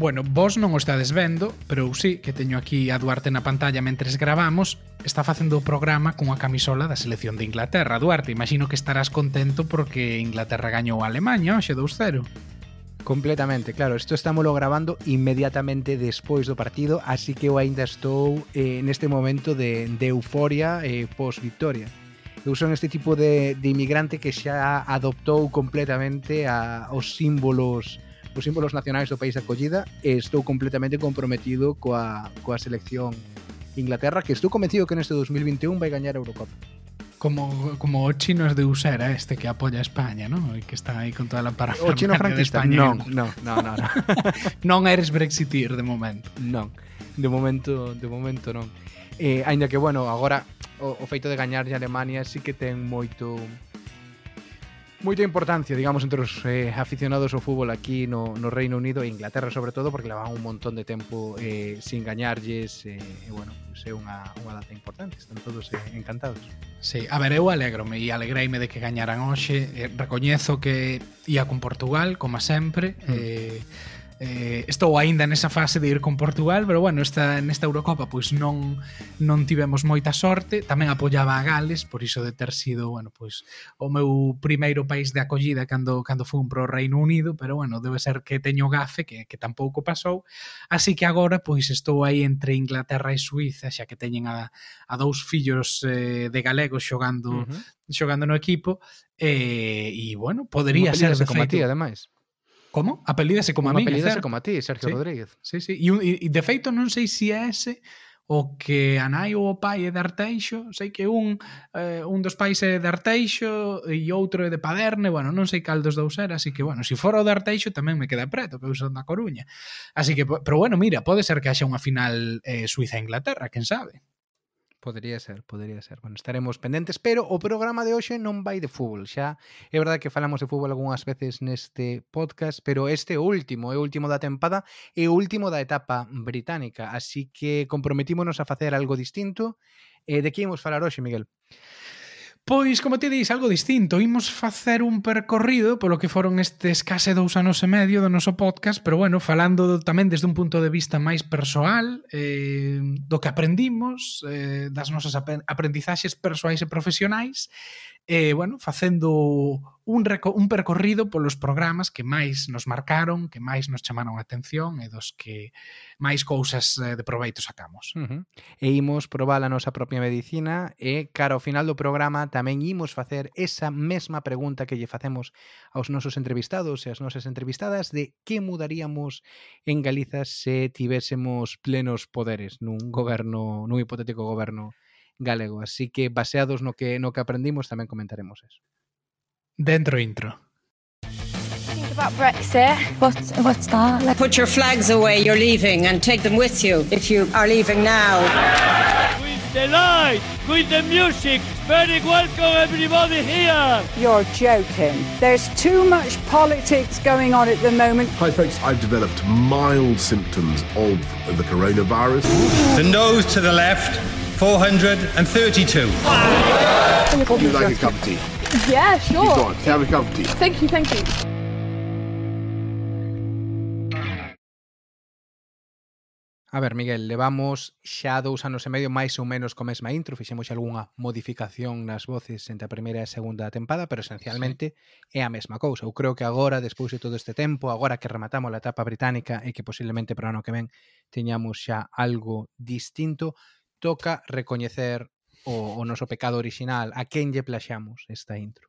Bueno, vos non o estades vendo, pero eu sí, que teño aquí a Duarte na pantalla mentres gravamos, está facendo o programa cunha camisola da selección de Inglaterra. Duarte, imagino que estarás contento porque Inglaterra gañou a Alemanha, hoxe 2-0. Completamente, claro, isto estámolo grabando inmediatamente despois do partido, así que eu aínda estou eh, neste momento de, de euforia eh, pós-victoria. Eu son este tipo de, de inmigrante que xa adoptou completamente a, os símbolos os símbolos nacionais do país de acollida e estou completamente comprometido coa, coa selección Inglaterra que estou convencido que neste 2021 vai gañar a Eurocopa como, como o chino es de Usera este que apoya a España, ¿no? E que está aí con toda a parafernalia O chino franquista, non, non, non, non. non eres brexitir de momento. Non, de momento, de momento non. Eh, ainda que, bueno, agora o, o feito de gañar en Alemania sí que ten moito moita importancia, digamos, entre os eh, aficionados ao fútbol aquí no, no Reino Unido e Inglaterra sobre todo, porque levaban un montón de tempo eh, sin gañarlles eh, e, bueno, pues é unha, unha data importante, están todos eh, encantados. Sí, a ver, eu alegrome e alegreime de que gañaran hoxe, eh, recoñezo que ia con Portugal, como sempre, mm. eh, eh, estou aínda nesa fase de ir con Portugal, pero bueno, esta, nesta Eurocopa pois non non tivemos moita sorte, tamén apoiaba a Gales, por iso de ter sido, bueno, pois o meu primeiro país de acollida cando cando fun pro Reino Unido, pero bueno, debe ser que teño gafe que que tampouco pasou, así que agora pois estou aí entre Inglaterra e Suiza, xa que teñen a a dous fillos eh, de galegos xogando uh -huh. xogando no equipo, eh, e bueno, podería ser de feito. Como ti, ademais. Como? Apelídase como a mí. Apelídase como a ti, Sergio sí. Rodríguez. Sí, sí. E, e, de feito non sei se si é ese o que a nai ou o pai é de Arteixo, sei que un eh, un dos pais é de Arteixo e outro é de Paderne, bueno, non sei cal dos dous era, así que, bueno, se si fora o de Arteixo tamén me queda preto, que eu son da Coruña. Así que, pero bueno, mira, pode ser que haxa unha final eh, Suiza-Inglaterra, quen sabe? Podería ser, podería ser. Bueno, estaremos pendentes, pero o programa de hoxe non vai de fútbol. Xa é verdade que falamos de fútbol algunhas veces neste podcast, pero este último, é o último da tempada e o último da etapa británica, así que comprometímonos a facer algo distinto. Eh, de que imos falar hoxe, Miguel? Pois, como te dís, algo distinto. Imos facer un percorrido polo que foron estes case dous anos e medio do noso podcast, pero bueno, falando tamén desde un punto de vista máis persoal, eh, do que aprendimos, eh, das nosas aprendizaxes persoais e profesionais, eh, bueno, facendo un, un percorrido polos programas que máis nos marcaron, que máis nos chamaron a atención e dos que máis cousas eh, de proveito sacamos. Uh -huh. E imos probar a nosa propia medicina e cara ao final do programa tamén imos facer esa mesma pregunta que lle facemos aos nosos entrevistados e ás nosas entrevistadas de que mudaríamos en Galiza se tivésemos plenos poderes nun goberno, nun hipotético goberno galego. Así que baseados no que no que aprendimos tamén comentaremos eso. Dentro intro. about Brexit. What, what's that? Like... Put your flags away, you're leaving, and take them with you if you are leaving now. With the light, with the music, very welcome everybody here. You're joking. There's too much politics going on at the moment. Hi folks, I've developed mild symptoms of the coronavirus. The nose to the left, 432. Wow. Would you like a cup of tea? Yeah, sure. You don't. Have a cup of tea. Thank you, thank you. A ver, Miguel, levamos xa dous anos e medio máis ou menos co mesma intro, fixemos xa algunha modificación nas voces entre a primeira e a segunda tempada, pero esencialmente sí. é a mesma cousa. Eu creo que agora, despois de todo este tempo, agora que rematamos a etapa británica e que posiblemente para o ano que ven teñamos xa algo distinto, toca recoñecer o, o noso pecado orixinal, a quen lle plaxamos esta intro.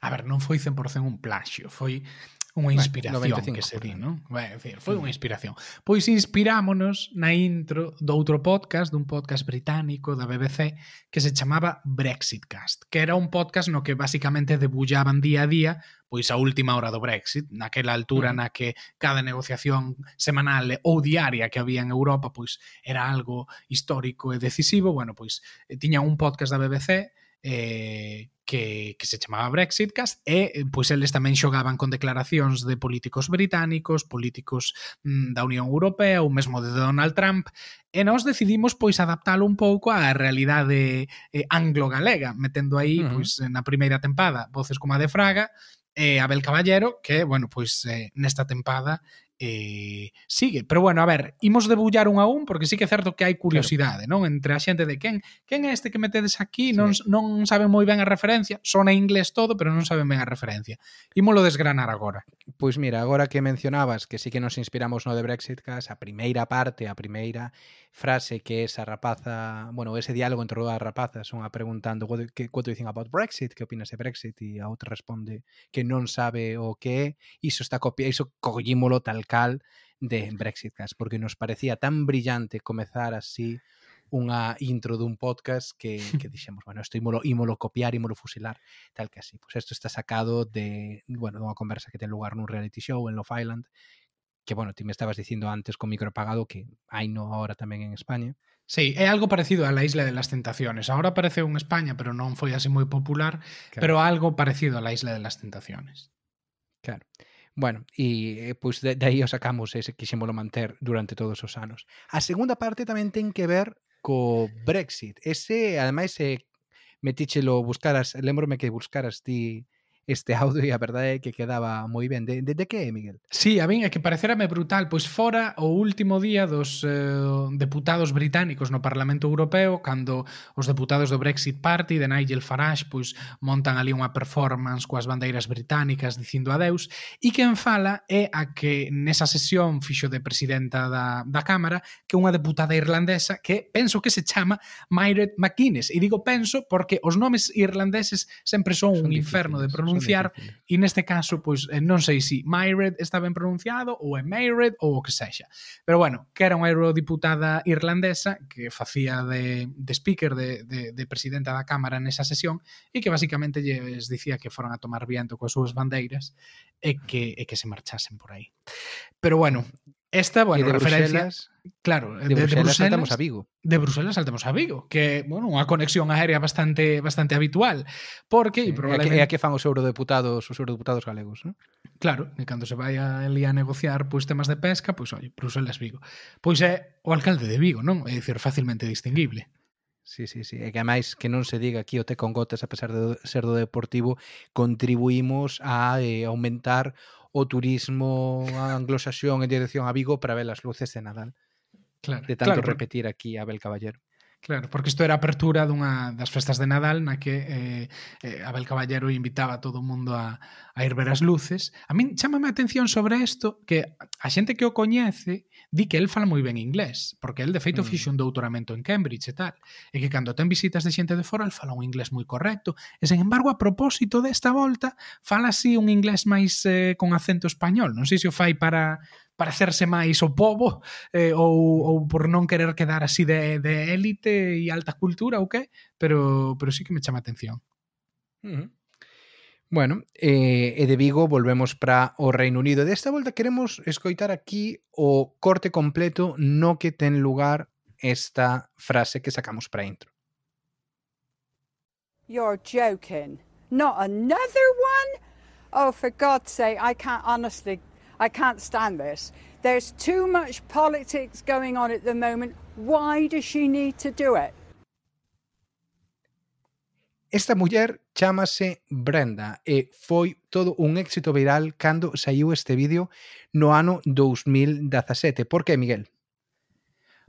A ver, non foi 100% un plaxio, foi unha inspiración bueno, que se di, non? Ben, en fin, foi unha inspiración. Pois inspirámonos na intro do outro podcast, dun podcast británico da BBC que se chamaba Brexitcast, que era un podcast no que basicamente debullaban día a día pois a última hora do Brexit, naquela altura mm. na que cada negociación semanal ou diaria que había en Europa pois era algo histórico e decisivo, bueno, pois eh, tiña un podcast da BBC eh, que, que se chamaba Brexitcast e eh, pois eles tamén xogaban con declaracións de políticos británicos, políticos mm, da Unión Europea ou mesmo de Donald Trump e nós decidimos pois adaptalo un pouco á realidade eh, anglo-galega, metendo aí uh -huh. pois na primeira tempada voces como a de Fraga e Abel Caballero, que, bueno, pois eh, nesta tempada eh, sigue. Pero bueno, a ver, imos debullar un a un porque sí que é certo que hai curiosidade, claro. non? Entre a xente de quen, quen é este que metedes aquí, sí. non, non saben moi ben a referencia, son en inglés todo, pero non saben ben a referencia. Ímolo desgranar agora. Pois mira, agora que mencionabas que sí que nos inspiramos no de Brexitcast, a primeira parte, a primeira frase que esa rapaza, bueno, ese diálogo entre dúas rapazas, unha preguntando what, que, what do you think about Brexit, que opinas de Brexit, e a outra responde que non sabe o que é, iso está copiado, iso collímolo tal cal de Brexitcast, porque nos parecía tan brillante comezar así unha intro dun podcast que, que dixemos, bueno, isto ímolo, ímolo copiar, ímolo fusilar, tal que así. Pois pues isto está sacado de, bueno, dunha conversa que ten lugar nun reality show en Love Island, que, bueno, ti me estabas dicindo antes con micro apagado que hai no ahora tamén en España. Sí, é algo parecido a la Isla de las Tentaciones. Ahora apareceu en España, pero non foi así moi popular, claro. pero algo parecido a la Isla de las Tentaciones. Claro. Bueno, e eh, pois de, de aí o sacamos ese quixémolo manter durante todos os anos. A segunda parte tamén ten que ver co Brexit. Ese, ademais, eh, metíchelo buscaras, lembrome que buscaras ti este audio e a verdade é que quedaba moi ben. De, de, de que, Miguel? Sí, a min é que parecerame brutal, pois fora o último día dos eh, deputados británicos no Parlamento Europeo, cando os deputados do Brexit Party de Nigel Farage pois montan ali unha performance coas bandeiras británicas dicindo adeus, e quen fala é a que nesa sesión fixo de presidenta da, da Cámara que unha deputada irlandesa que penso que se chama Myred McGuinness. E digo penso porque os nomes irlandeses sempre son, son un difíciles. inferno de pronunciar pronunciar e neste caso pois eh, non sei se si Myred está ben pronunciado ou é Myred ou o que sexa. Pero bueno, que era unha eurodiputada irlandesa que facía de, de speaker de, de, de presidenta da Cámara nesa sesión e que basicamente lles dicía que foran a tomar viento coas súas bandeiras e que, e que se marchasen por aí. Pero bueno, Esta, bueno, de Bruselas, claro, de, de, Bruselas, de, Bruselas, saltamos a Vigo. De Bruselas saltamos a Vigo, que, bueno, unha conexión aérea bastante bastante habitual, porque sí, e probablemente... É que, que fan os eurodeputados, os eurodeputados galegos, ¿no? Claro, e cando se vai a, ali a negociar pois temas de pesca, pois oi, Bruselas Vigo. Pois é o alcalde de Vigo, non? É dicir, facilmente distinguible. Sí, sí, sí. E que máis que non se diga aquí o te con gotas a pesar de ser do Deportivo, contribuímos a eh, aumentar o turismo anglosaxón en dirección a Vigo para ver as luces de Nadal. Claro, de tanto claro, repetir aquí Abel Caballero. Claro, porque isto era a apertura dunha das festas de Nadal na que eh, eh, Abel Caballero invitaba a todo o mundo a, a ir ver as luces. A min chamame a atención sobre isto que a xente que o coñece di que el fala moi ben inglés, porque el de feito mm. fixe un doutoramento en Cambridge e tal, e que cando ten visitas de xente de fora el fala un inglés moi correcto, e sen embargo a propósito desta volta fala así un inglés máis eh, con acento español, non sei se o fai para para máis o povo eh, ou, ou por non querer quedar así de, de élite e alta cultura ou que, pero, pero sí que me chama a atención. Mm -hmm. Bueno, eh, de Vigo volvemos para o Reino Unido. Desta volta queremos escoitar aquí o corte completo no que ten lugar esta frase que sacamos para intro. You're joking. Not another one? Oh, for God's sake, I can't honestly I can't stand this. There's too much politics going on at the moment. Why does she need to do it? Esta muller chamase Brenda e foi todo un éxito viral cando saiu este vídeo no ano 2017. Por que, Miguel?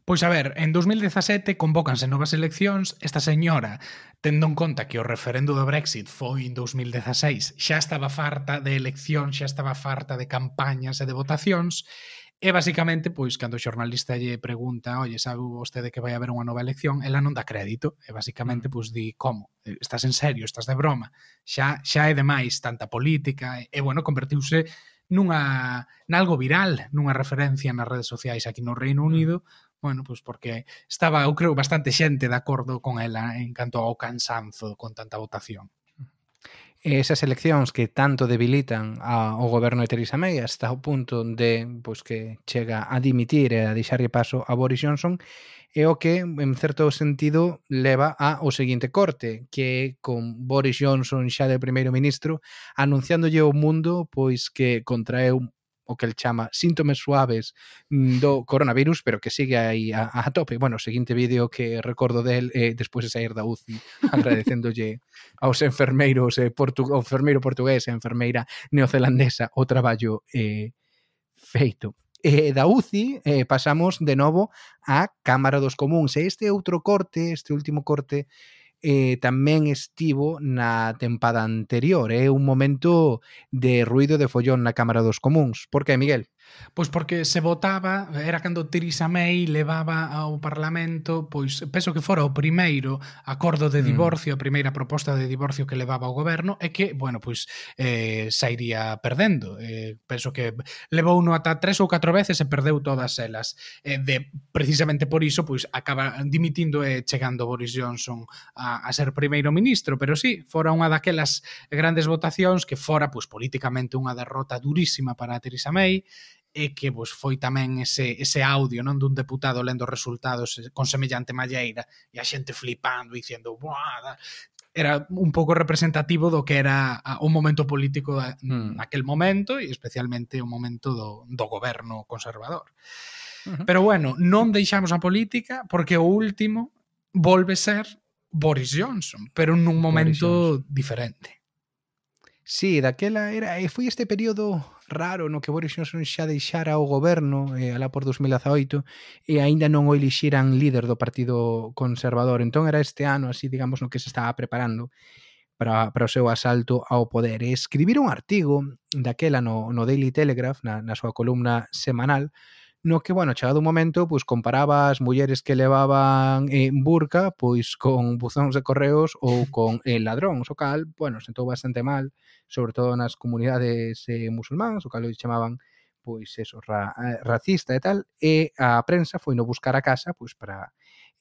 Pois a ver, en 2017 convócanse novas eleccións, esta señora, tendo en conta que o referendo do Brexit foi en 2016, xa estaba farta de eleccións, xa estaba farta de campañas e de votacións, E basicamente, pois, cando o xornalista lle pregunta, oye, sabe vostede que vai haber unha nova elección, ela non dá crédito, e basicamente, pois, di, como? Estás en serio? Estás de broma? Xa, xa é demais tanta política, e, e bueno, convertiuse nunha nalgo viral, nunha referencia nas redes sociais aquí no Reino mm. Unido, bueno, pois porque estaba, eu creo, bastante xente de acordo con ela en canto ao cansanzo con tanta votación. Esas eleccións que tanto debilitan ao goberno de Theresa May hasta o punto de pois, que chega a dimitir e a deixarlle paso a Boris Johnson é o que, en certo sentido, leva a o seguinte corte, que con Boris Johnson xa de primeiro ministro anunciándolle ao mundo pois que contraeu o que el chama síntomas suaves do coronavirus, pero que sigue aí a, a tope. Bueno, o seguinte vídeo que recordo del eh, despois de sair da UCI agradecéndolle aos enfermeiros eh, portu o enfermeiro portugués e enfermeira neozelandesa o traballo eh, feito. Eh, da UCI eh, pasamos de novo á Cámara dos Comuns. E este outro corte, este último corte, eh, tamén estivo na tempada anterior. É eh? un momento de ruido de follón na Cámara dos Comuns. Por que, Miguel? Pois porque se votaba, era cando Theresa May levaba ao Parlamento, pois penso que fora o primeiro acordo de mm. divorcio, mm. a primeira proposta de divorcio que levaba o goberno, e que, bueno, pois eh, sairía perdendo. Eh, penso que levou uno ata tres ou catro veces e perdeu todas elas. Eh, de, precisamente por iso, pois acaba dimitindo e chegando Boris Johnson a, a ser primeiro ministro, pero sí, fora unha daquelas grandes votacións que fora, pois, políticamente unha derrota durísima para Theresa May, e que vos foi tamén ese, ese audio non dun deputado lendo resultados eh, con semellante malleira e a xente flipando dicindo Buah, era un pouco representativo do que era o momento político da, naquel momento e especialmente o momento do, do goberno conservador. Uh -huh. Pero bueno, non deixamos a política porque o último volve ser Boris Johnson, pero nun momento diferente. Sí, daquela era e foi este período raro no que Boris Johnson xa deixara o goberno eh, alá por 2018 e aínda non o elixiran líder do Partido Conservador. Entón era este ano, así digamos, no que se estaba preparando para, para o seu asalto ao poder. E escribir un artigo daquela no, no Daily Telegraph, na, na súa columna semanal, no que, bueno, chegado un momento, pois comparaba as mulleres que levaban eh, burca, pois con buzóns de correos ou con eh, ladróns, o cal, bueno, sentou bastante mal, sobre todo nas comunidades eh, musulmáns, o cal o chamaban pois eso, ra, eh, racista e tal, e a prensa foi no buscar a casa pois para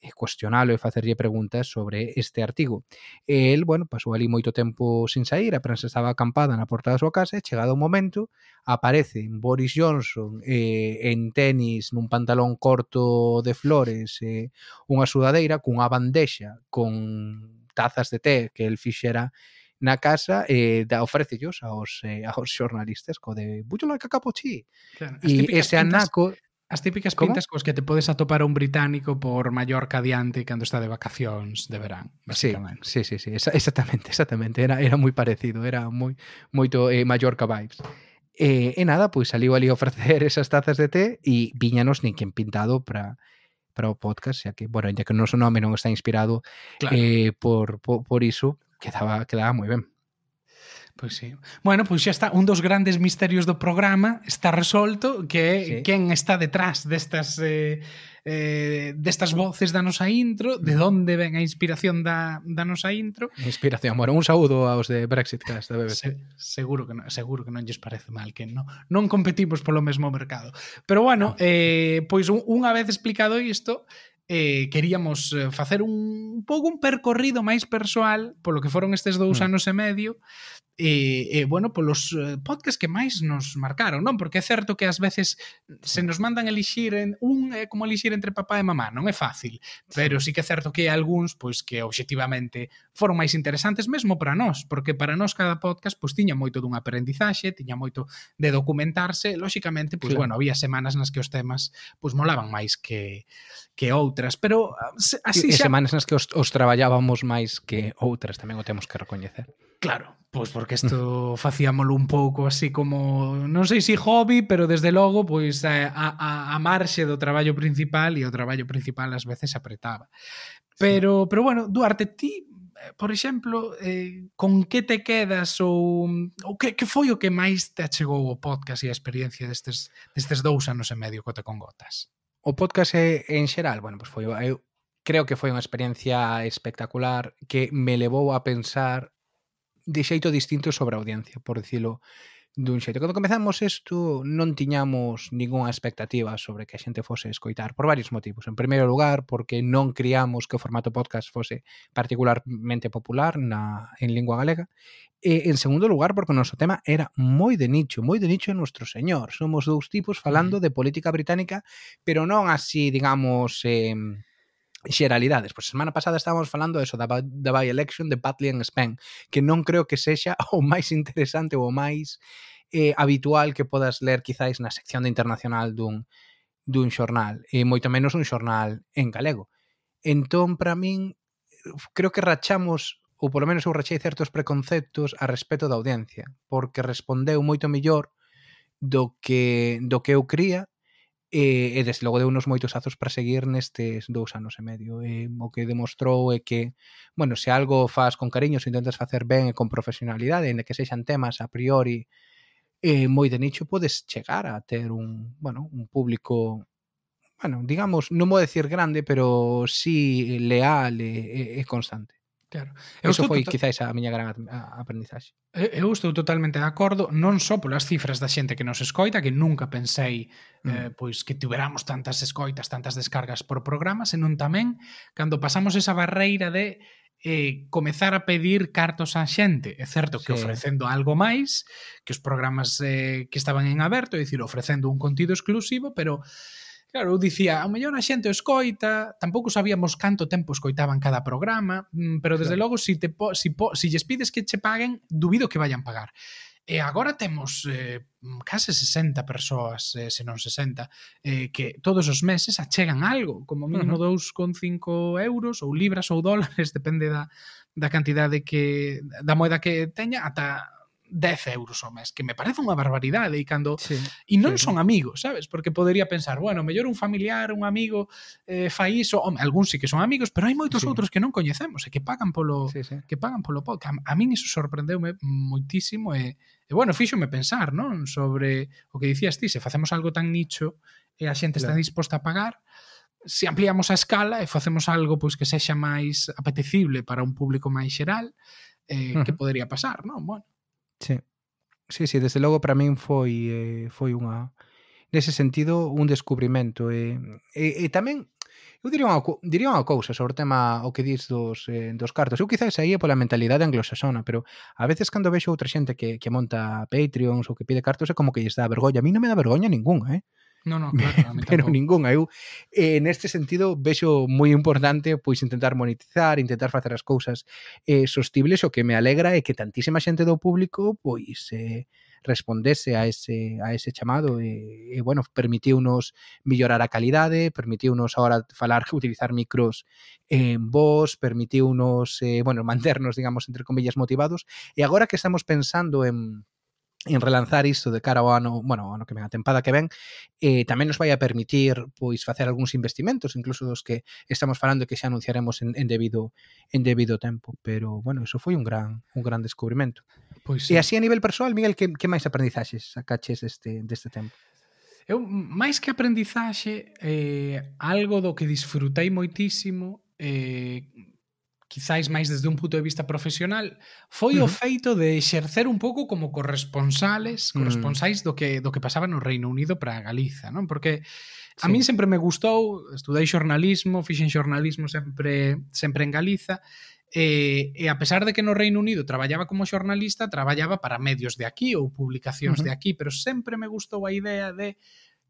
Eh, cuestionalo e facerlle preguntas sobre este artigo. E el, bueno, pasou ali moito tempo sin sair, a prensa estaba acampada na porta da súa casa e chegado o momento aparece Boris Johnson eh, en tenis, nun pantalón corto de flores, eh, unha sudadeira cunha bandexa con tazas de té que el fixera na casa e eh, da ofrécellos aos eh, aos xornalistas co de "Buyo la cacapochi". Claro, e ese anaco As típicas ¿Cómo? pintas cos que te podes atopar un británico por Mallorca adiante cando está de vacacións de verán, basicamente. Sí, sí, sí, sí. Esa, exactamente, exactamente. Era, era moi parecido, era moi moito eh, Mallorca vibes. E, eh, e nada, pois saliu ali a ofrecer esas tazas de té e viñanos nin quen pintado para para o podcast, xa que, bueno, ya que o noso nome non está inspirado claro. eh, por, por, por iso, quedaba, quedaba moi ben. Pois sí. Bueno, pois xa está un dos grandes misterios do programa está resolto que é sí. quen está detrás destas eh, eh, destas voces da nosa intro, de mm. onde ven a inspiración da, da nosa intro. Inspiración, bueno, un saúdo aos de Brexitcast da BBC. Se, seguro que non, seguro que non lles parece mal que non, non competimos polo mesmo mercado. Pero bueno, no. eh, pois unha vez explicado isto, eh, queríamos eh, facer un, un pouco un percorrido máis persoal polo que foron estes dous mm. anos e medio e, e bueno, polos eh, podcasts que máis nos marcaron, non? Porque é certo que ás veces se nos mandan elixir en un é como elixir entre papá e mamá, non é fácil, pero sí que é certo que hai algúns pois que obxectivamente foron máis interesantes mesmo para nós, porque para nós cada podcast pois tiña moito dun aprendizaxe, tiña moito de documentarse, lóxicamente, pois claro. bueno, había semanas nas que os temas pois molaban máis que que outras, pero ah, así xa... E semanas nas que os, os traballábamos máis que outras, tamén o temos que recoñecer. Claro, pois porque isto facíamolo un pouco así como, non sei se si hobby, pero desde logo, pois eh, a, a, a marxe do traballo principal e o traballo principal ás veces apretaba. Pero, sí. pero bueno, Duarte, ti, eh, por exemplo, eh, con que te quedas ou, ou que, que foi o que máis te achegou o podcast e a experiencia destes, destes dous anos e medio cota con gotas? O podcast en xeral, bueno, pois foi, eu creo que foi unha experiencia espectacular que me levou a pensar de xeito distinto sobre a audiencia, por dicilo dun xeito. Cando comezamos isto non tiñamos ningunha expectativa sobre que a xente fose escoitar por varios motivos. En primeiro lugar, porque non criamos que o formato podcast fose particularmente popular na en lingua galega. E en segundo lugar, porque o noso tema era moi de nicho, moi de nicho en nuestro señor. Somos dous tipos falando de política británica, pero non así, digamos, eh, xeralidades. Pois a semana pasada estábamos falando eso da, da by-election de Patley and Spain, que non creo que sexa o máis interesante ou o máis eh, habitual que podas ler quizáis na sección de internacional dun, dun xornal, e moito menos un xornal en galego. Entón, para min, creo que rachamos ou polo menos eu rachei certos preconceptos a respecto da audiencia, porque respondeu moito mellor do que do que eu cría e, e desde logo deu unos moitos azos para seguir nestes dous anos e medio e, o que demostrou é que bueno, se algo faz con cariño se intentas facer ben e con profesionalidade en que sexan temas a priori eh, moi de nicho podes chegar a ter un, bueno, un público bueno, digamos, non vou decir grande, pero sí leal e, e, e constante. Claro. Eu Eso foi total... quizáis a miña gran aprendizaxe. Eu estou totalmente de acordo, non só polas cifras da xente que nos escoita, que nunca pensei eh, mm. eh, pois que tiveramos tantas escoitas, tantas descargas por programa, senón tamén cando pasamos esa barreira de eh, comezar a pedir cartos á xente. É certo que sí. ofrecendo algo máis, que os programas eh, que estaban en aberto, é dicir, ofrecendo un contido exclusivo, pero Claro, eu dicía, a mellor a xente o escoita, tampouco sabíamos canto tempo escoitaban cada programa, mm, pero desde claro. logo, si, te po, si, po, si lles pides que che paguen, dubido que vayan pagar. E agora temos eh, case 60 persoas, eh, se non 60, eh, que todos os meses achegan algo, como mínimo uh -huh. 2,5 euros ou libras ou dólares, depende da, da cantidade que da moeda que teña, ata 10 euros ao mes, que me parece unha barbaridade e cando sí, e non sí. son amigos, sabes? Porque podería pensar, bueno, mellor un familiar, un amigo eh, fai iso, Home, algúns sí que son amigos, pero hai moitos sí. outros que non coñecemos e que pagan polo sí, sí. que pagan polo podcast. A, a min iso sorprendeume moitísimo e, e bueno, fíxome pensar, non, sobre o que dicías ti, se facemos algo tan nicho e a xente claro. está disposta a pagar, se ampliamos a escala e facemos algo pois que sexa máis apetecible para un público máis xeral, eh, uh -huh. que podería pasar, non? Bueno, Sí. Sí, sí, desde logo para min foi eh, foi unha nese sentido un descubrimento e, e, e tamén eu diría unha, diría unha cousa sobre o tema o que dis dos, eh, dos cartos. Eu quizás aí é pola mentalidade anglosaxona, pero a veces cando vexo outra xente que, que monta Patreons ou que pide cartos é como que lles dá vergoña. A mí non me dá vergoña ningunha, eh? No, no, claro, pero ningún eu eh, neste sentido vexo moi importante pois intentar monetizar, intentar facer as cousas eh, sostibles, o que me alegra é que tantísima xente do público pois eh, respondese a ese a ese chamado e, e bueno, permitiunos mellorar a calidade, permitiunos agora falar utilizar micros en voz, permitiunos eh, bueno, manternos, digamos, entre comillas motivados. E agora que estamos pensando en en relanzar isto de cara ao ano, bueno, ao ano que ven, a tempada que ven, eh, tamén nos vai a permitir pois facer algúns investimentos, incluso dos que estamos falando que xa anunciaremos en, en debido en debido tempo, pero bueno, eso foi un gran un gran descubrimento. Pois sí. E así a nivel persoal, Miguel, que, que máis aprendizaxes sacaches deste deste tempo? Eu máis que aprendizaxe, eh, algo do que disfrutei moitísimo eh, quizáis máis desde un punto de vista profesional, foi uh -huh. o feito de exercer un pouco como corresponsales, mm. corresponsáis do que do que pasaba no Reino Unido para Galiza, non? Porque a sí. min sempre me gustou, estudei xornalismo, fixen xornalismo sempre sempre en Galiza, e, e a pesar de que no Reino Unido traballaba como xornalista, traballaba para medios de aquí ou publicacións uh -huh. de aquí, pero sempre me gustou a idea de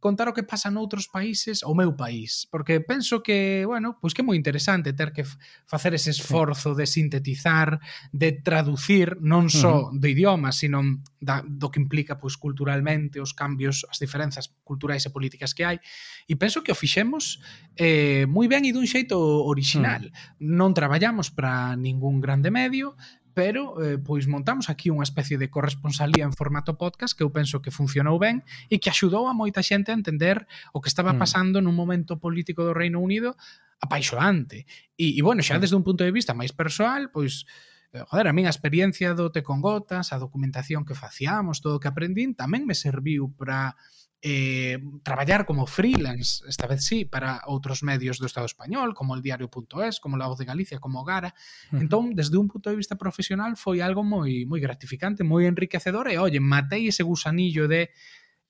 contar o que pasa noutros países, o meu país, porque penso que, bueno, pois que é moi interesante ter que facer ese esforzo de sintetizar, de traducir non só uh -huh. de idioma, sino da, do que implica pois culturalmente os cambios, as diferenzas culturais e políticas que hai, e penso que o fixemos eh moi ben e dun xeito original. Uh -huh. Non traballamos para ningún grande medio, pero eh, pois montamos aquí unha especie de corresponsalía en formato podcast que eu penso que funcionou ben e que axudou a moita xente a entender o que estaba mm. pasando mm. nun momento político do Reino Unido apaixonante. E, e bueno, xa mm. desde un punto de vista máis persoal, pois eh, joder, a min a experiencia do Te con Gotas, a documentación que facíamos, todo o que aprendín, tamén me serviu para eh, traballar como freelance, esta vez sí, para outros medios do Estado español, como el diario.es, como la Voz de Galicia, como Gara. Uh -huh. Entón, desde un punto de vista profesional, foi algo moi moi gratificante, moi enriquecedor e, oye, matei ese gusanillo de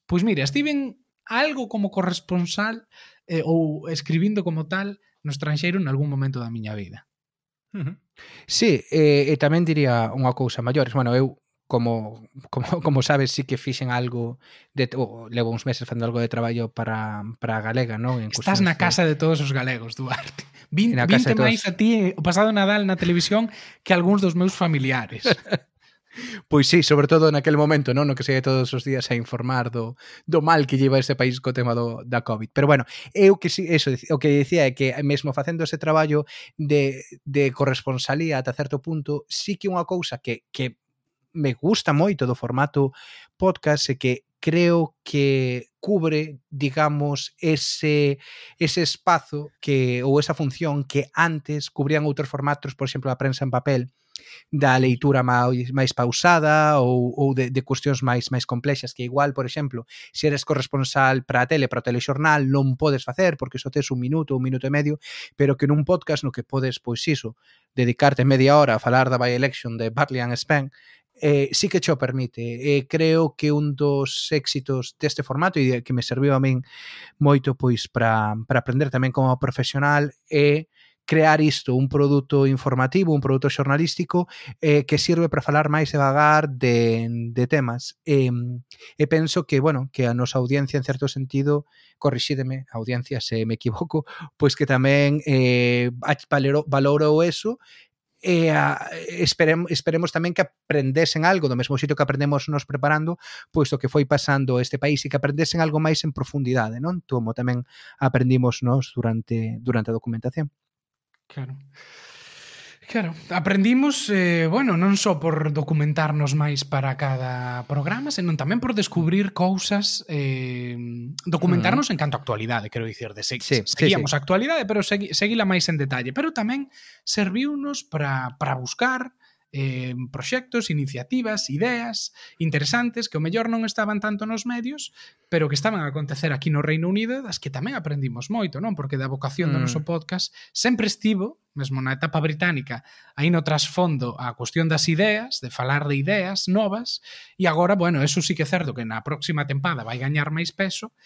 pois pues mira, estiven algo como corresponsal eh, ou escribindo como tal no estranxeiro en algún momento da miña vida. Uh -huh. Sí, eh, e tamén diría unha cousa maiores. Bueno, eu como, como, como sabes, sí que fixen algo de, oh, levo uns meses facendo algo de traballo para, para a galega, non? En Estás na casa de todos os galegos, Duarte. Vin, vinte máis a ti eh, o pasado Nadal na televisión que algúns dos meus familiares. Pois sí, sobre todo naquele momento, non? No que sei todos os días a informar do, do mal que lleva este país co tema do, da COVID. Pero bueno, eu que sí, eso, o que dicía é que mesmo facendo ese traballo de, de corresponsalía ata certo punto, sí que unha cousa que, que me gusta moito do formato podcast e que creo que cubre, digamos, ese, ese espazo que ou esa función que antes cubrían outros formatos, por exemplo, a prensa en papel, da leitura máis, máis pausada ou, ou de, de cuestións máis máis complexas que igual, por exemplo, se eres corresponsal para a tele, para o telexornal non podes facer porque só tes un minuto, un minuto e medio pero que nun podcast no que podes, pois iso dedicarte media hora a falar da by-election de Bartley and Spen eh, sí que cho permite. Eh, creo que un dos éxitos deste formato e que me serviu a min moito pois para, para aprender tamén como profesional é crear isto, un produto informativo, un produto xornalístico eh, que sirve para falar máis devagar de, de temas. Eh, e penso que, bueno, que a nosa audiencia en certo sentido, corrixídeme, audiencia se me equivoco, pois que tamén eh, valorou eso e a, esperemos, esperemos tamén que aprendesen algo do mesmo xito que aprendemos nos preparando, poisto que foi pasando este país e que aprendesen algo máis en profundidade, non? Como tamén aprendimos nos durante durante a documentación. Claro. Claro, aprendimos, eh, bueno, non só por documentarnos máis para cada programa, senón tamén por descubrir cousas, eh, documentarnos mm. en canto a actualidade, quero dicir, de se, sí, seguíamos sí, sí. a actualidade, pero segui, seguila máis en detalle, pero tamén serviunos para, para buscar, eh, proxectos, iniciativas, ideas interesantes que o mellor non estaban tanto nos medios, pero que estaban a acontecer aquí no Reino Unido, das que tamén aprendimos moito, non? Porque da vocación do mm. noso podcast sempre estivo, mesmo na etapa británica, aí no trasfondo a cuestión das ideas, de falar de ideas novas, e agora, bueno, eso sí que é certo que na próxima tempada vai gañar máis peso,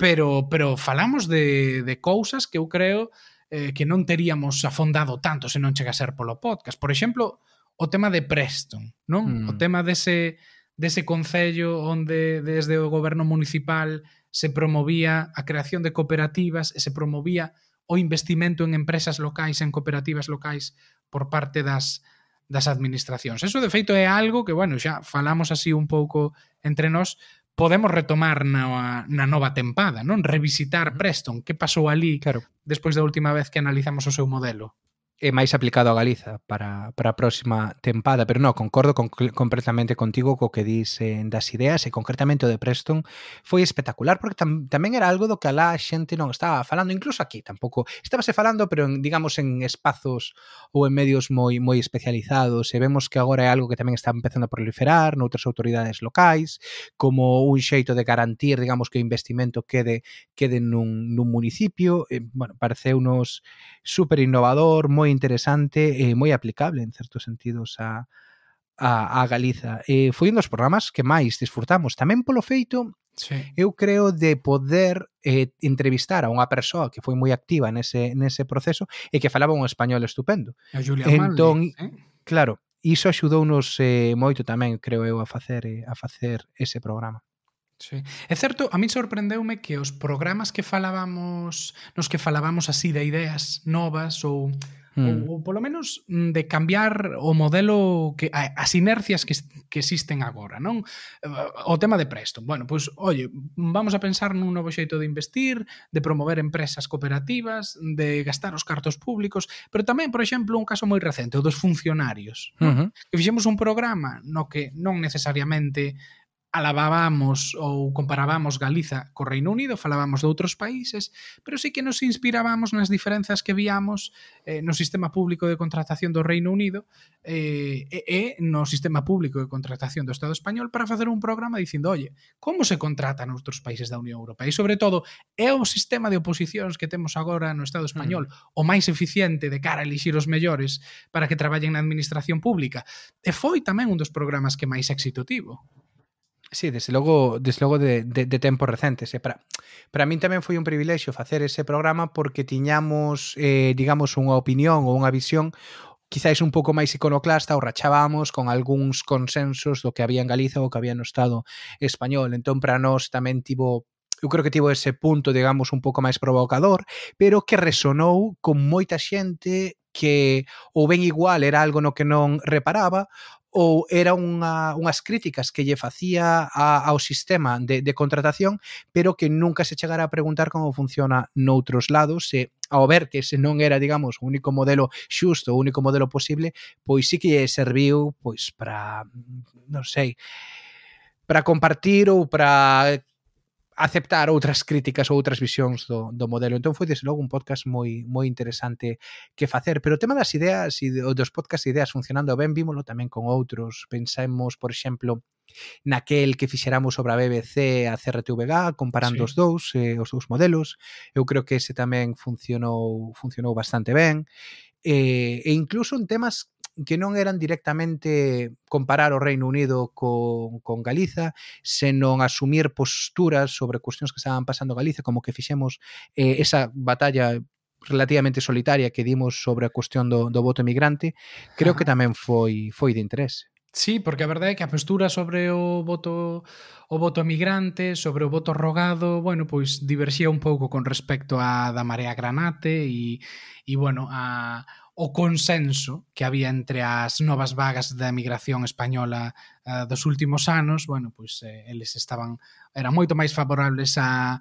pero pero falamos de de cousas que eu creo eh, que non teríamos afondado tanto se non chega a ser polo podcast. Por exemplo, o tema de Preston, non? Mm. O tema dese dese concello onde desde o goberno municipal se promovía a creación de cooperativas e se promovía o investimento en empresas locais, en cooperativas locais por parte das das administracións. Eso de feito é algo que, bueno, xa falamos así un pouco entre nós, podemos retomar na, na nova tempada, non? Revisitar Preston, que pasou ali claro. despois da última vez que analizamos o seu modelo é máis aplicado a Galiza para, para a próxima tempada, pero non, concordo con, completamente contigo co que dis eh, das ideas e concretamente o de Preston foi espectacular porque tam, tamén era algo do que alá a xente non estaba falando, incluso aquí tampouco estábase falando, pero en, digamos en espazos ou en medios moi moi especializados e vemos que agora é algo que tamén está empezando a proliferar noutras autoridades locais, como un xeito de garantir, digamos, que o investimento quede quede nun, nun municipio, e, bueno, pareceu nos super innovador, moi interesante eh, e moi aplicable en certos sentidos a, a, a Galiza. Eh, e foi un dos programas que máis disfrutamos. Tamén polo feito, sí. eu creo de poder eh, entrevistar a unha persoa que foi moi activa nese, nese proceso e que falaba un español estupendo. A Julia entón, Marley, eh? Claro, iso axudounos eh, moito tamén, creo eu, a facer eh, a facer ese programa. Sí. É certo, a min sorprendeume que os programas que falábamos, nos que falábamos así de ideas novas ou Mm. Ou, ou polo menos mm, de cambiar o modelo que as inercias que, que existen agora, non? Eh, o tema de Preston. Bueno, pois, oye, vamos a pensar nun novo xeito de investir, de promover empresas cooperativas, de gastar os cartos públicos, pero tamén, por exemplo, un caso moi recente, o dos funcionarios. Uh -huh. Que fixemos un programa no que non necesariamente alabábamos ou comparábamos Galiza co Reino Unido, falábamos de outros países, pero sí que nos inspirábamos nas diferenzas que víamos eh, no sistema público de contratación do Reino Unido eh, e, e no sistema público de contratación do Estado Español para facer un programa dicindo, oye, como se contrata noutros países da Unión Europea? E, sobre todo, é o sistema de oposicións que temos agora no Estado Español mm. o máis eficiente de cara a elixir os mellores para que traballen na administración pública? E foi tamén un dos programas que máis éxito tivo. Sí, desde logo, desde logo de, de, de tempos recentes. E para, para min tamén foi un privilexio facer ese programa porque tiñamos, eh, digamos, unha opinión ou unha visión quizáis un pouco máis iconoclasta ou rachábamos con algúns consensos do que había en Galiza ou que había no Estado español. Entón, para nós tamén tivo eu creo que tivo ese punto, digamos, un pouco máis provocador, pero que resonou con moita xente que ou ben igual era algo no que non reparaba ou era unha, unhas críticas que lle facía a, ao sistema de, de contratación, pero que nunca se chegara a preguntar como funciona noutros lados, se ao ver que ese non era, digamos, o único modelo xusto, o único modelo posible, pois sí que lle serviu pois para non sei, para compartir ou para aceptar outras críticas ou outras visións do, do modelo. Entón foi desde logo un podcast moi moi interesante que facer, pero o tema das ideas e dos podcast ideas funcionando ben, vímolo tamén con outros. Pensemos, por exemplo, naquel que fixeramos sobre a BBC a CRTVG comparando sí. os dous eh, os dous modelos eu creo que ese tamén funcionou funcionou bastante ben eh, e incluso en temas que non eran directamente comparar o Reino Unido con, con Galiza, senón asumir posturas sobre cuestións que estaban pasando Galiza, como que fixemos eh, esa batalla relativamente solitaria que dimos sobre a cuestión do, do voto emigrante, creo que tamén foi foi de interese. Sí, porque a verdade é que a postura sobre o voto o voto emigrante, sobre o voto rogado, bueno, pois diverxía un pouco con respecto a da Marea Granate e, e bueno, a o consenso que había entre as novas vagas da emigración española uh, dos últimos anos, bueno, pois eh, eles estaban eran moito máis favorables a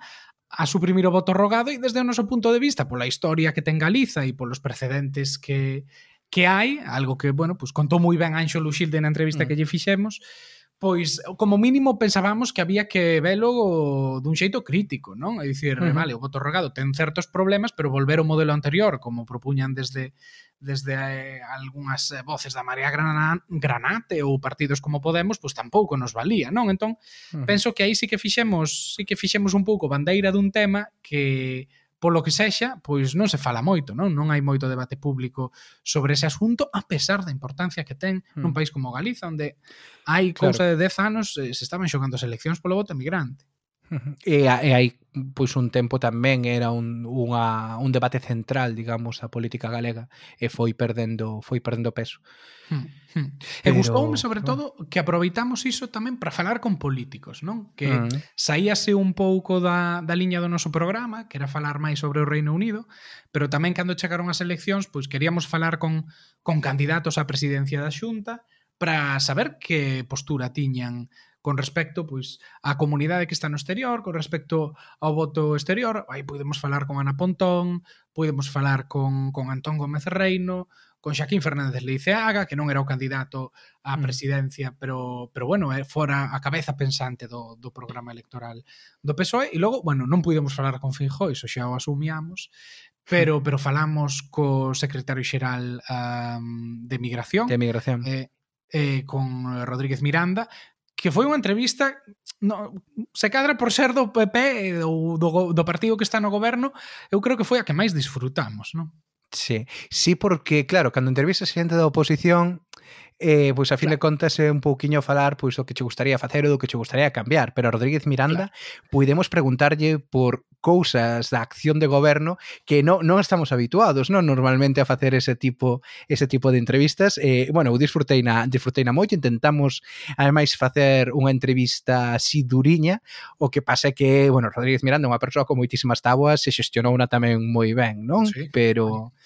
a suprimir o voto rogado e desde o noso punto de vista, pola historia que ten Galiza e polos precedentes que que hai, algo que, bueno, pois contou moi ben Anxo Luxilde na entrevista mm. que lle fixemos, eh, pois como mínimo pensábamos que había que velo dun xeito crítico, non? É dicir, uh -huh. vale, o voto rogado ten certos problemas, pero volver ao modelo anterior, como propuñan desde desde eh, algunhas voces da Marea Grana, Granate ou partidos como Podemos, pois tampouco nos valía, non? Entón, uh -huh. penso que aí sí que fixemos, sí que fixemos un pouco bandeira dun tema que polo que sexa, pois non se fala moito, non? Non hai moito debate público sobre ese asunto a pesar da importancia que ten nun mm. país como Galiza onde hai cousa claro. de 10 anos eh, se estaban xogando as eleccións polo voto emigrante. E, e hai pois un tempo tamén era un, unha, un debate central, digamos, a política galega e foi perdendo foi perdendo peso. Hmm, hmm. Pero, e gustoume sobre todo que aproveitamos iso tamén para falar con políticos, non? Que uh -huh. saíase un pouco da, da liña do noso programa, que era falar máis sobre o Reino Unido, pero tamén cando chegaron as eleccións, pois queríamos falar con, con candidatos á presidencia da Xunta, para saber que postura tiñan con respecto pois á comunidade que está no exterior, con respecto ao voto exterior, aí podemos falar con Ana Pontón, podemos falar con, con Antón Gómez Reino, con Xaquín Fernández Leiceaga, que non era o candidato á mm. presidencia, pero, pero bueno, fora a cabeza pensante do, do programa electoral do PSOE, e logo, bueno, non podemos falar con Feijó, iso xa o asumiamos, pero mm. pero falamos co secretario xeral um, de Migración. De Migración. Eh, eh, con Rodríguez Miranda, que foi unha entrevista no, se cadra por ser do PP ou do, do partido que está no goberno, eu creo que foi a que máis disfrutamos, non? Sí, sí porque, claro, cando entrevistas xente da oposición eh, pois a fin claro. de contas é un pouquiño falar pois o que che gustaría facer ou do que che gustaría cambiar, pero a Rodríguez Miranda claro. podemos preguntarlle por cousas da acción de goberno que non non estamos habituados, non normalmente a facer ese tipo ese tipo de entrevistas. Eh, bueno, eu disfrutei na disfrutei na moito, intentamos ademais facer unha entrevista así duriña, o que pasa é que, bueno, Rodríguez Miranda é unha persoa con moitísimas taboas e unha tamén moi ben, non? Sí. Pero sí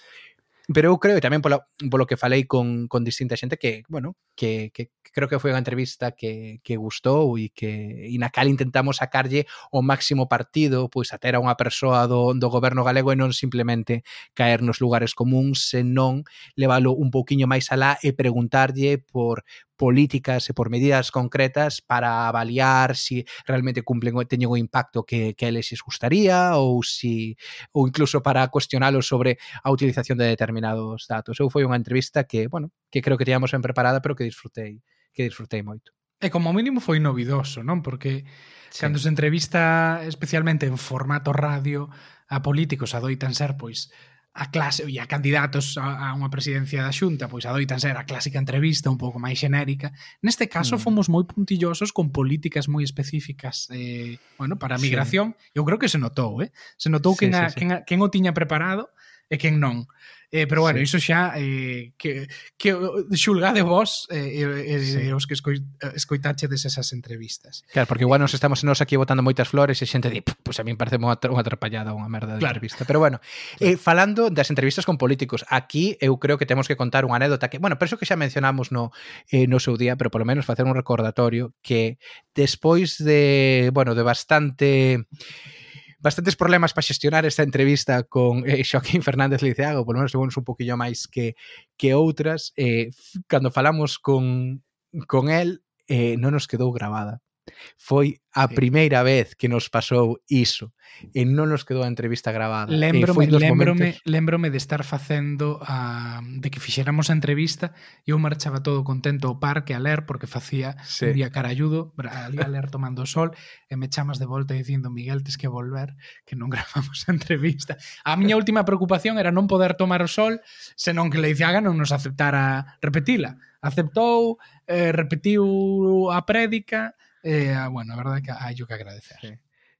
Pero eu creo, e tamén polo, polo que falei con, con distinta xente que, bueno, que, que creo que foi unha entrevista que, que gustou e que e na cal intentamos sacarlle o máximo partido pois a ter a unha persoa do, do goberno galego e non simplemente caer nos lugares comuns, senón leválo un pouquiño máis alá e preguntarlle por políticas e por medidas concretas para avaliar se si realmente cumplen teñen o impacto que, que eles gustaría ou si ou incluso para cuestionalo sobre a utilización de determinados datos. Eu foi unha entrevista que, bueno, que creo que teníamos ben preparada, pero que disfrutei, que disfrutei moito. E como mínimo foi novidoso, non? Porque sí. cando se entrevista especialmente en formato radio a políticos adoitan ser pois a clase e a candidatos a, a unha presidencia da Xunta, pois adoitan ser a clásica entrevista un pouco máis xenérica. Neste caso mm. fomos moi puntillosos con políticas moi específicas eh, bueno, para a migración. Sí. Eu creo que se notou, eh? Se notou sí, quen, sí, sí. Quen, a, quen o tiña preparado e quen non. Eh, pero bueno, sí. iso xa eh, que, que eh, xulgade vos eh, eh, sí. os que eh, escoitachedes esas entrevistas. Claro, porque igual eh, nos estamos nos aquí botando moitas flores e xente di, pues a mí me parece unha atrapallada unha merda de claro. entrevista. Pero bueno, eh, falando das entrevistas con políticos, aquí eu creo que temos que contar unha anécdota que, bueno, penso que xa mencionamos no, eh, no seu día, pero polo menos facer un recordatorio que despois de, bueno, de bastante bastantes problemas para xestionar esta entrevista con eh, Joaquín Fernández Liceago, polo menos levamos un poquillo máis que, que outras. Eh, cando falamos con, con el, eh, non nos quedou grabada. Foi a primeira vez que nos pasou iso e non nos quedou a entrevista gravada. Lembrome, lembrome, momentos... lembrome de estar facendo a, de que fixéramos a entrevista e eu marchaba todo contento ao parque a ler porque facía sí. un día carayudo, ali a ler tomando o sol e me chamas de volta dicindo Miguel, tes que volver, que non gravamos a entrevista. A miña última preocupación era non poder tomar o sol senón que Leiciaga non nos aceptara repetila. Aceptou, eh, repetiu a prédica, Eh, ah, bueno, a verdade que hai que agradecer. Sí.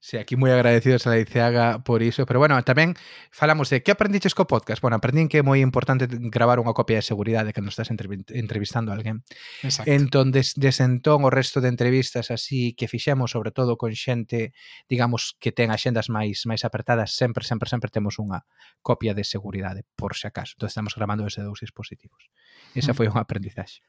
Sí, aquí moi agradecidos a Laiceaga por iso, pero bueno, tamén falamos de que aprendiches co podcast. Bueno, aprendín que é moi importante gravar unha copia de seguridade cando estás entrevistando a alguén. Exacto. Entón, des, desentón o resto de entrevistas así que fixemos, sobre todo con xente, digamos, que ten axendas máis máis apertadas, sempre, sempre, sempre temos unha copia de seguridade, por se acaso. Entón, estamos gravando desde dous dispositivos. Esa mm. foi unha aprendizaxe.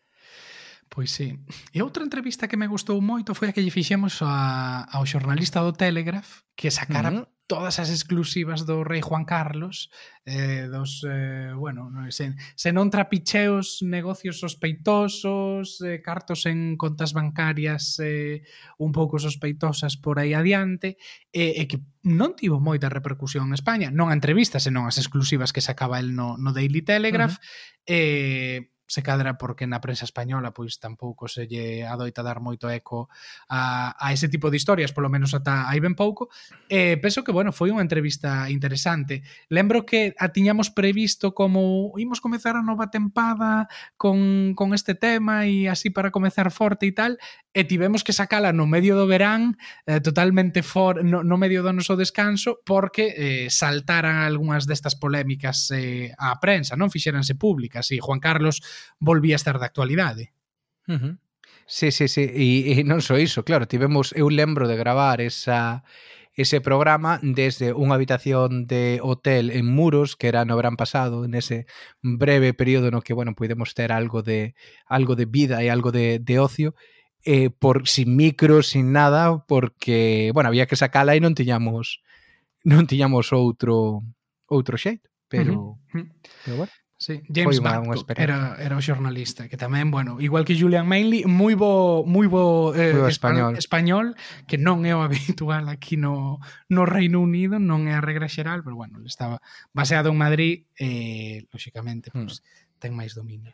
Pois sí. E outra entrevista que me gustou moito foi a que lle fixemos a, ao xornalista do Telegraph que sacara uh -huh. todas as exclusivas do rei Juan Carlos eh, dos, eh, bueno, sen, senón trapicheos, negocios sospeitosos, eh, cartos en contas bancarias eh, un pouco sospeitosas por aí adiante e eh, eh, que non tivo moita repercusión en España non a entrevista, senón as exclusivas que sacaba el no, no Daily Telegraph uh -huh. eh, se cadra porque na prensa española pois tampouco se lle adoita dar moito eco a, a ese tipo de historias, polo menos ata aí ben pouco. E penso que, bueno, foi unha entrevista interesante. Lembro que a tiñamos previsto como imos comezar a nova tempada con, con este tema e así para comezar forte e tal, e tivemos que sacala no medio do verán, eh, totalmente for, no, no medio do noso descanso, porque eh, saltaran algunhas destas polémicas eh, á prensa, non fixéranse públicas, e Juan Carlos volvía a estar de actualidade. Uh -huh. Sí, sí, sí, e, e non só iso, claro, tivemos, eu lembro de gravar esa ese programa desde unha habitación de hotel en Muros, que era no verán pasado, nese breve período no que, bueno, pudemos ter algo de algo de vida e algo de, de ocio, eh, por sin micro, sin nada, porque, bueno, había que sacala e non tiñamos non tiñamos outro outro xeito, pero, uh -huh. pero bueno. Sí, James Babcock era, era o xornalista que tamén, bueno, igual que Julian Mainly moi bo, moi bo, eh, bo español. español que non é o habitual aquí no, no Reino Unido non é a regra xeral, pero bueno estaba baseado en Madrid eh, lóxicamente, hmm. pues, mm. ten máis dominio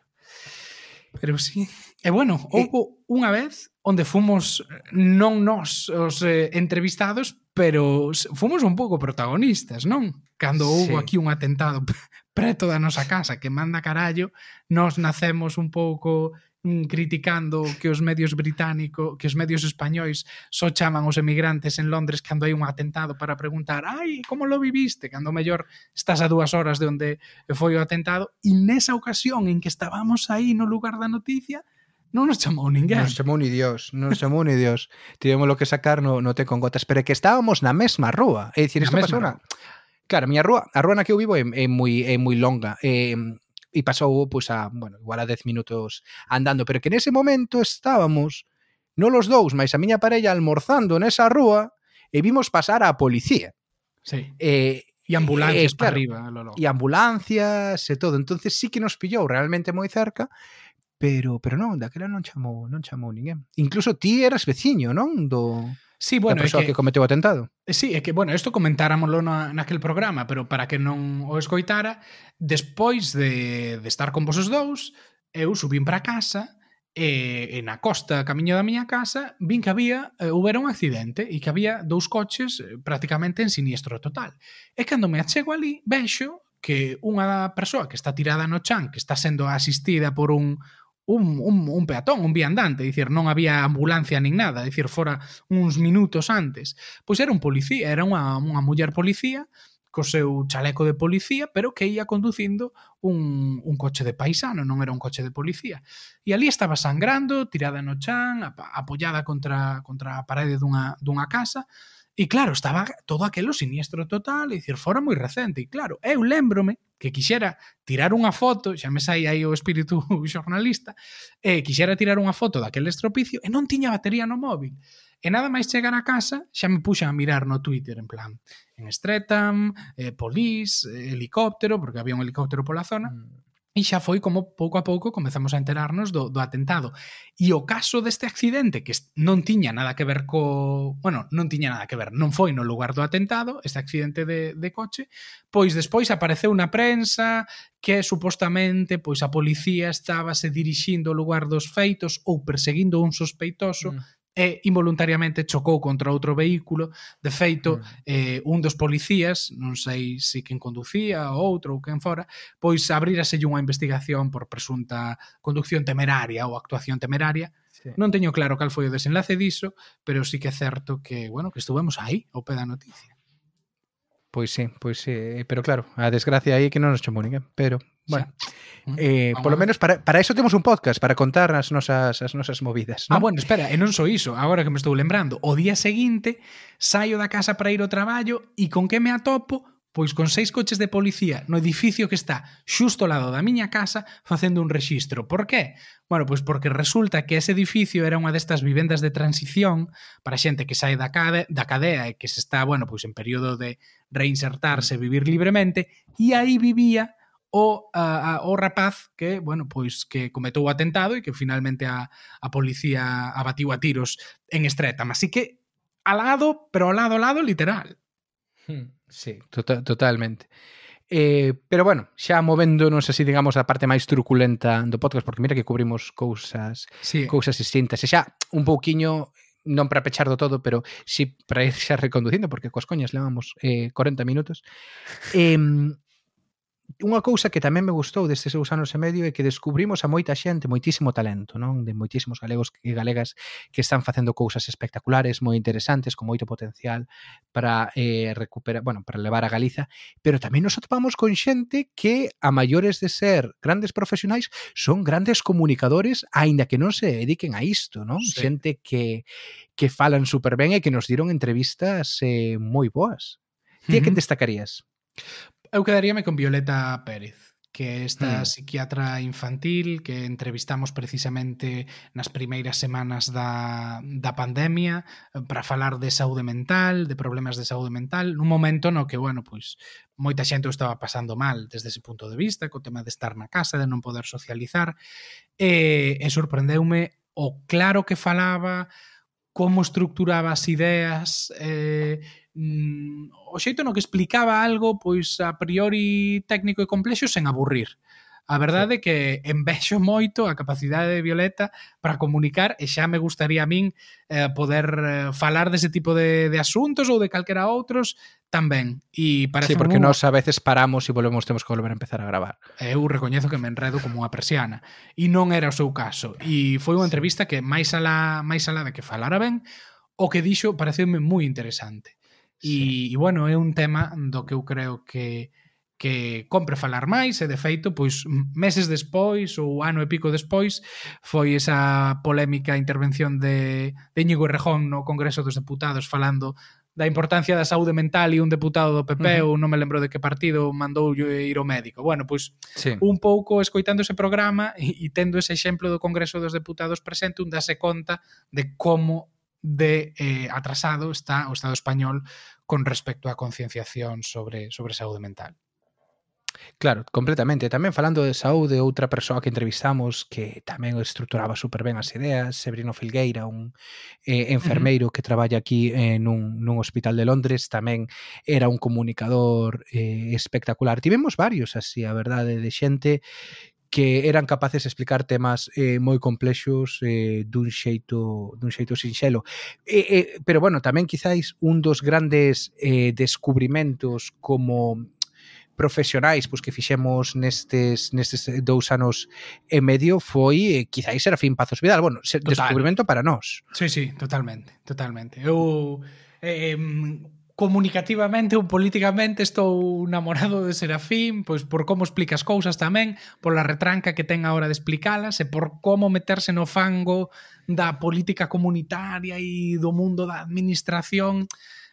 Pero sí, e bueno, eh. houve unha vez onde fomos non nós os eh, entrevistados, pero fomos un pouco protagonistas, non? Cando houve sí. aquí un atentado preto da nosa casa que manda carallo, nós nacemos un pouco criticando que os medios británicos, que os medios españois só chaman os emigrantes en Londres cando hai un atentado para preguntar ai, como lo viviste? Cando mellor estás a dúas horas de onde foi o atentado e nesa ocasión en que estábamos aí no lugar da noticia non nos chamou ninguén. Non nos chamou ni Dios, non nos chamou ni Dios. Tivemos lo que sacar no, no te con gotas, pero que estábamos na mesma rúa. É dicir, esta persona... na... Claro, a miña rúa, a rúa na que eu vivo é, é moi é moi longa. É, e pasou pois a, bueno, igual a 10 minutos andando, pero que nese momento estábamos non los dous, mais a miña parella almorzando nesa rúa e vimos pasar a policía. Sí. Eh, e ambulancias eh, claro, para arriba, Lolo. E ambulancias e todo. Entonces sí que nos pillou realmente moi cerca, pero pero non, daquela non chamou, non chamou ninguén. Incluso ti eras veciño, non? Do Sí, bueno, da persoa que, que cometeu o atentado. Sí, é que, bueno, isto comentáramoslo na, naquel programa, pero para que non o escoitara, despois de, de estar con vosos dous, eu subín para casa e, e na costa, camiño da miña casa, vin que había, eh, houbera un accidente e que había dous coches eh, prácticamente en siniestro total. E cando me achego ali, vexo que unha persoa que está tirada no chan, que está sendo asistida por un un, un, un peatón, un viandante, dicir, non había ambulancia nin nada, dicir, fora uns minutos antes. Pois era un policía, era unha, unha muller policía co seu chaleco de policía, pero que ia conducindo un, un coche de paisano, non era un coche de policía. E ali estaba sangrando, tirada no chan, apoiada contra, contra a parede dunha, dunha casa, E claro, estaba todo aquelo siniestro total, e dicir, fora moi recente. E claro, eu lembrome que quixera tirar unha foto, xa me sai aí o espírito xornalista, e quixera tirar unha foto daquele estropicio e non tiña batería no móvil. E nada máis chegar a casa, xa me puxan a mirar no Twitter, en plan, en Streatham, eh, Polis, eh, helicóptero, porque había un helicóptero pola zona, mm E xa foi como pouco a pouco comezamos a enterarnos do, do atentado. E o caso deste accidente, que non tiña nada que ver co... Bueno, non tiña nada que ver, non foi no lugar do atentado, este accidente de, de coche, pois despois apareceu na prensa que supostamente pois a policía estaba se dirixindo ao lugar dos feitos ou perseguindo un sospeitoso mm e involuntariamente chocou contra outro vehículo. De feito, mm. eh, un dos policías, non sei se quen conducía ou outro ou quen fora, pois abríraselle unha investigación por presunta conducción temeraria ou actuación temeraria. Sí. Non teño claro cal foi o desenlace diso, pero sí que é certo que, bueno, que estuvemos aí ao pé da noticia. Pois sí, pois sí, eh, pero claro, a desgracia aí é que non nos chamou ninguén, pero Bueno, mm, eh, polo menos para, para eso temos un podcast para contar as nosas as nosas movidas, ¿no? Ah, bueno, espera, e non só iso, agora que me estou lembrando, o día seguinte saio da casa para ir ao traballo e con que me atopo? Pois con seis coches de policía no edificio que está xusto ao lado da miña casa facendo un rexistro. Por qué? Bueno, pois porque resulta que ese edificio era unha destas vivendas de transición para xente que sae da, cade, da cadea e que se está, bueno, pois en período de reinsertarse, vivir libremente, e aí vivía o, a, a, o rapaz que, bueno, pois que cometou o atentado e que finalmente a, a policía abatiu a tiros en Streatham. Así que al lado, pero al lado, al lado, literal. Hmm, sí, to totalmente. Eh, pero bueno, xa movéndonos así, digamos, a parte máis truculenta do podcast, porque mira que cubrimos cousas sí. cousas distintas. E xa un pouquiño non para pechar do todo, pero si sí para ir xa reconducindo, porque coas coñas levamos eh, 40 minutos. Eh, unha cousa que tamén me gustou destes seus anos e medio é que descubrimos a moita xente, moitísimo talento, non? De moitísimos galegos e galegas que están facendo cousas espectaculares, moi interesantes, con moito potencial para eh, recuperar, bueno, para levar a Galiza, pero tamén nos atopamos con xente que a maiores de ser grandes profesionais son grandes comunicadores, aínda que non se dediquen a isto, non? Sí. Xente que que falan super ben e que nos diron entrevistas eh, moi boas. Ti uh -huh. que destacarías? eu quedaríame con Violeta Pérez que é esta mm. psiquiatra infantil que entrevistamos precisamente nas primeiras semanas da, da pandemia eh, para falar de saúde mental, de problemas de saúde mental, nun momento no que, bueno, pois moita xente o estaba pasando mal desde ese punto de vista, co tema de estar na casa, de non poder socializar, e, e sorprendeume o claro que falaba, como estructuraba as ideas, eh, mm, o xeito no que explicaba algo pois a priori técnico e complexo sen aburrir. A verdade é que envexo moito a capacidade de Violeta para comunicar e xa me gustaría a min eh, poder eh, falar dese tipo de, de asuntos ou de calquera outros tamén. E parece sí, porque un... nós a veces paramos e volvemos, temos que volver a empezar a gravar. Eu recoñezo que me enredo como unha persiana e non era o seu caso. E foi unha entrevista que máis alá, máis alá de que falara ben, o que dixo pareceume moi interesante. E, e bueno, é un tema do que eu creo que que compre falar máis e de feito pois meses despois ou ano e pico despois foi esa polémica intervención de de Íñigo Errejón no Congreso dos Deputados falando da importancia da saúde mental e un deputado do PP uh -huh. ou non me lembro de que partido mandou ir ao médico. Bueno, pois sí. un pouco escoitando ese programa e, e tendo ese exemplo do Congreso dos Deputados presente un dase conta de como de eh, atrasado está o Estado español con respecto á concienciación sobre, sobre saúde mental. Claro, completamente. Tamén falando de saúde, outra persoa que entrevistamos que tamén estruturaba super ben as ideas, Sebrino Filgueira, un eh, enfermeiro uh -huh. que traballa aquí eh, nun, nun hospital de Londres, tamén era un comunicador eh, espectacular. Tivemos varios así, a verdade, de xente que eran capaces de explicar temas eh, moi complexos eh, dun xeito dun xeito sinxelo. Eh, eh, pero bueno, tamén quizáis un dos grandes eh, descubrimentos como profesionais pois que fixemos nestes nestes dous anos e medio foi eh, quizáis Serafín Pazos Vidal. Bueno, Total. descubrimento para nós. Sí, sí, totalmente, totalmente. Eu eh, comunicativamente ou políticamente estou namorado de Serafín, pois por como explica as cousas tamén, pola retranca que ten a hora de explicalas e por como meterse no fango da política comunitaria e do mundo da administración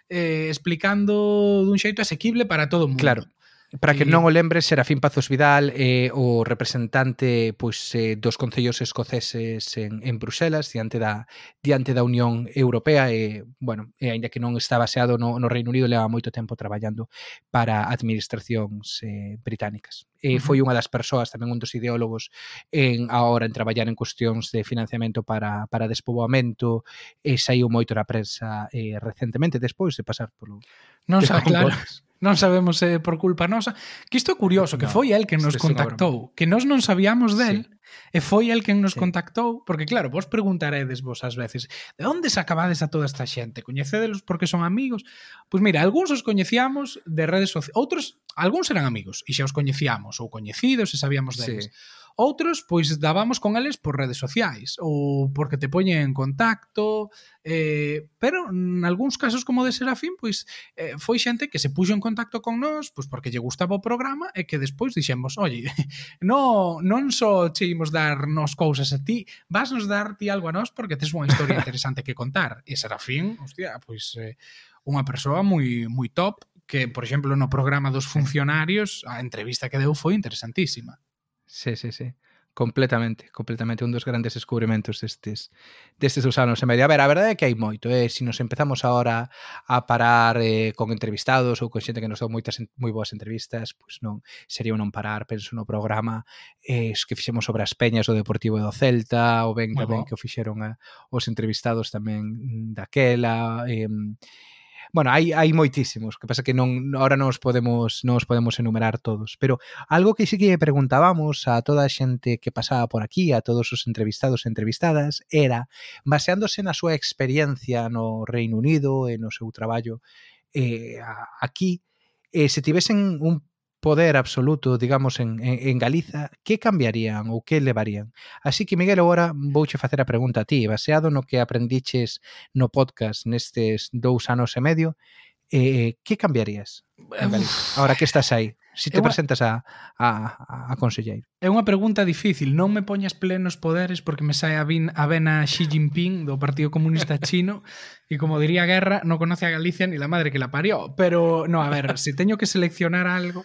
eh, explicando dun xeito asequible para todo o mundo. Claro, Para que non o lembre, Serafín Pazos Vidal é eh, o representante pois eh, dos concellos escoceses en, en Bruselas diante da diante da Unión Europea e, bueno, e aínda que non está baseado no, no Reino Unido, leva moito tempo traballando para administracións eh, británicas. E foi unha das persoas, tamén un dos ideólogos en agora en traballar en cuestións de financiamento para, para despoboamento e saiu moito na prensa eh, recentemente despois de pasar polo Non, xa, claro non sabemos se eh, por culpa nosa, que isto é curioso, que no, foi el que nos contactou, que nós non sabíamos del, sí. e foi el que nos sí. contactou, porque claro, vos preguntaredes vos ás veces, de onde sacabades a toda esta xente? Coñecedelos porque son amigos? Pois pues mira, algúns os coñecíamos de redes sociais, outros, algúns eran amigos, e xa os coñecíamos ou coñecidos e sabíamos deles. Sí Outros, pois, dábamos con eles por redes sociais ou porque te poñen en contacto, eh, pero en algúns casos como de Serafín, pois, eh, foi xente que se puxo en contacto con nós pois, porque lle gustaba o programa e que despois dixemos, oye, no, non só che imos dar nos cousas a ti, vas nos dar ti algo a nós porque tes unha historia interesante que contar. E Serafín, hostia, pois... Eh, unha persoa moi moi top que, por exemplo, no programa dos funcionarios, a entrevista que deu foi interesantísima. Sí, sí, sí. Completamente, completamente un dos grandes descubrimentos destes, destes dos anos e medio. A ver, a verdade é que hai moito, eh? se si nos empezamos agora a parar eh, con entrevistados ou con xente que nos dou moitas moi boas entrevistas, pois non sería un non parar, penso no programa eh, que fixemos sobre as peñas do Deportivo do Celta, o ben, ben que o fixeron a, os entrevistados tamén daquela, eh, bueno, hai, hai moitísimos, que pasa que non ahora non os podemos non os podemos enumerar todos, pero algo que sí que preguntábamos a toda a xente que pasaba por aquí, a todos os entrevistados e entrevistadas, era baseándose na súa experiencia no Reino Unido e no seu traballo eh, aquí, eh, se tivesen un poder absoluto, digamos, en, en, en Galiza, que cambiarían ou que levarían? Así que, Miguel, agora vouche facer a pregunta a ti, baseado no que aprendiches no podcast nestes dous anos e medio, Eh, que cambiarías en Galicia, ahora que estás aí? se te presentas a, a, a conselleiro. É unha pregunta difícil. Non me poñas plenos poderes porque me sae a, vin, a vena Xi Jinping do Partido Comunista Chino e como diría Guerra, non conoce a Galicia ni la madre que la parió. Pero, no, a ver, se teño que seleccionar algo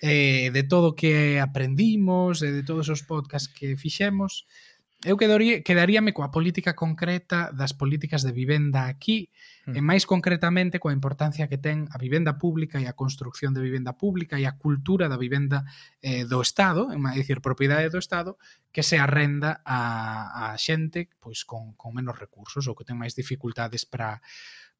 eh, de todo que aprendimos, eh, de todos os podcasts que fixemos, eu quedaría, quedaríame coa política concreta das políticas de vivenda aquí mm. e hmm. máis concretamente coa importancia que ten a vivenda pública e a construcción de vivenda pública e a cultura da vivenda eh, do Estado, é dicir, propiedade do Estado, que se arrenda a, a xente pois con, con menos recursos ou que ten máis dificultades para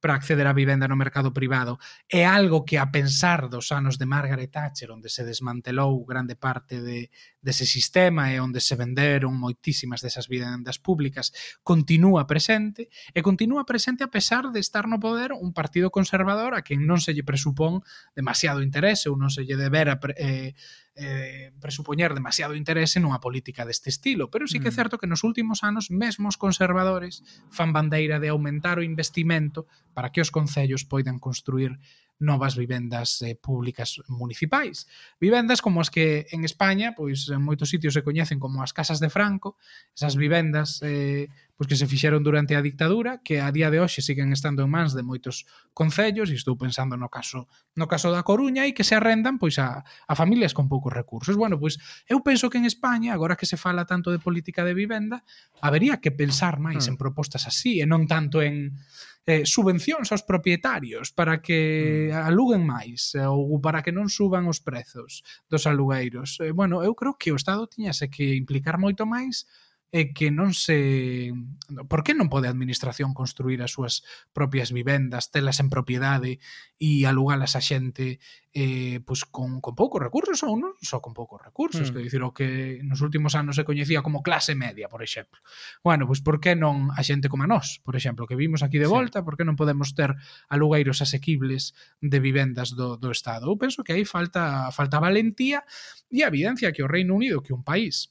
para acceder á vivenda no mercado privado. É algo que a pensar dos anos de Margaret Thatcher onde se desmantelou grande parte de, dese sistema e onde se venderon moitísimas desas vivendas públicas continúa presente e continúa presente a pesar de estar no poder un partido conservador a quen non se lle presupón demasiado interese ou non se lle debera eh, eh, presupoñer demasiado interese nunha política deste estilo, pero sí que é mm. certo que nos últimos anos mesmo os conservadores fan bandeira de aumentar o investimento para que os concellos poidan construir novas vivendas eh, públicas municipais. Vivendas como as que en España, pois en moitos sitios se coñecen como as casas de Franco, esas vivendas eh, pois que se fixeron durante a dictadura, que a día de hoxe siguen estando en mans de moitos concellos, e estou pensando no caso no caso da Coruña, e que se arrendan pois a, a familias con poucos recursos. Bueno, pois eu penso que en España, agora que se fala tanto de política de vivenda, habería que pensar máis hmm. en propostas así, e non tanto en eh, subvencións aos propietarios para que mm. aluguen máis eh, ou para que non suban os prezos dos alugueiros. Eh, bueno, eu creo que o Estado tiñase que implicar moito máis é que non se... Por que non pode a administración construir as súas propias vivendas, telas en propiedade e alugalas a xente eh, pois con, con poucos recursos ou non só con poucos recursos, mm. que dicir o que nos últimos anos se coñecía como clase media, por exemplo. Bueno, pois por que non a xente como a nós, por exemplo, que vimos aquí de volta, sí. por que non podemos ter alugueiros asequibles de vivendas do, do Estado? Eu penso que aí falta falta valentía e a evidencia que o Reino Unido, que un país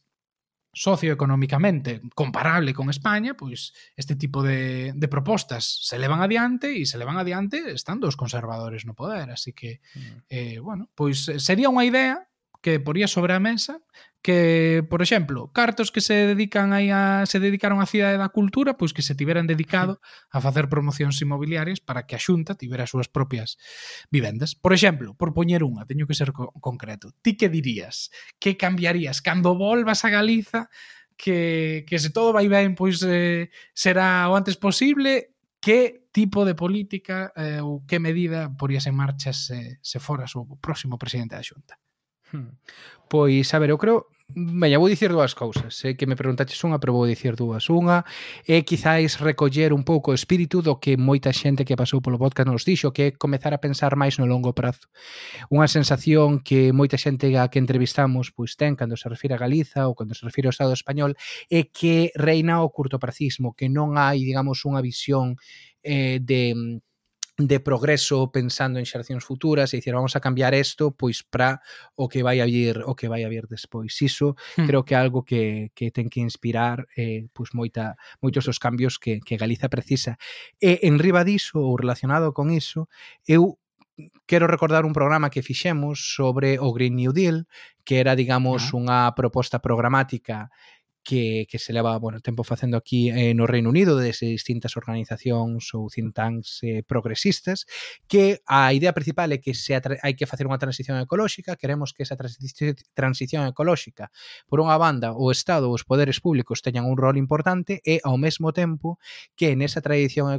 socioeconómicamente comparable con España, pois este tipo de, de propostas se levan adiante e se levan adiante estando os conservadores no poder. Así que, mm. eh, bueno, pois sería unha idea que poría sobre a mesa que, por exemplo, cartos que se dedican aí a, se dedicaron á cidade da cultura, pois que se tiveran dedicado a facer promocións inmobiliarias para que a Xunta tivera as súas propias vivendas. Por exemplo, por poñer unha, teño que ser co concreto. Ti que dirías? Que cambiarías cando volvas a Galiza que, que se todo vai ben, pois eh, será o antes posible que tipo de política eh, ou que medida porías en marcha se, se foras o próximo presidente da Xunta? Hmm. Pois, a ver, eu creo Veña, vou dicir dúas cousas. Eh, que me preguntaches unha, pero vou dicir dúas. Unha é quizáis recoller un pouco o espírito do que moita xente que pasou polo podcast nos dixo, que é comezar a pensar máis no longo prazo. Unha sensación que moita xente a que entrevistamos pois ten cando se refire a Galiza ou cando se refire ao Estado Español é que reina o curtopracismo que non hai, digamos, unha visión eh, de de progreso pensando en xeracións futuras e dicir vamos a cambiar isto pois para o que vai a vir o que vai a vir despois. Iso hmm. creo que é algo que, que ten que inspirar eh, pois moita moitos dos cambios que, que Galiza precisa. E enriba diso ou relacionado con iso, eu quero recordar un programa que fixemos sobre o Green New Deal, que era, digamos, ah. unha proposta programática que, que se leva bueno, tempo facendo aquí eh, no Reino Unido desde distintas organizacións ou think tanks eh, progresistas que a idea principal é que se hai que facer unha transición ecolóxica queremos que esa transición ecolóxica por unha banda o Estado ou os poderes públicos teñan un rol importante e ao mesmo tempo que nesa, tradición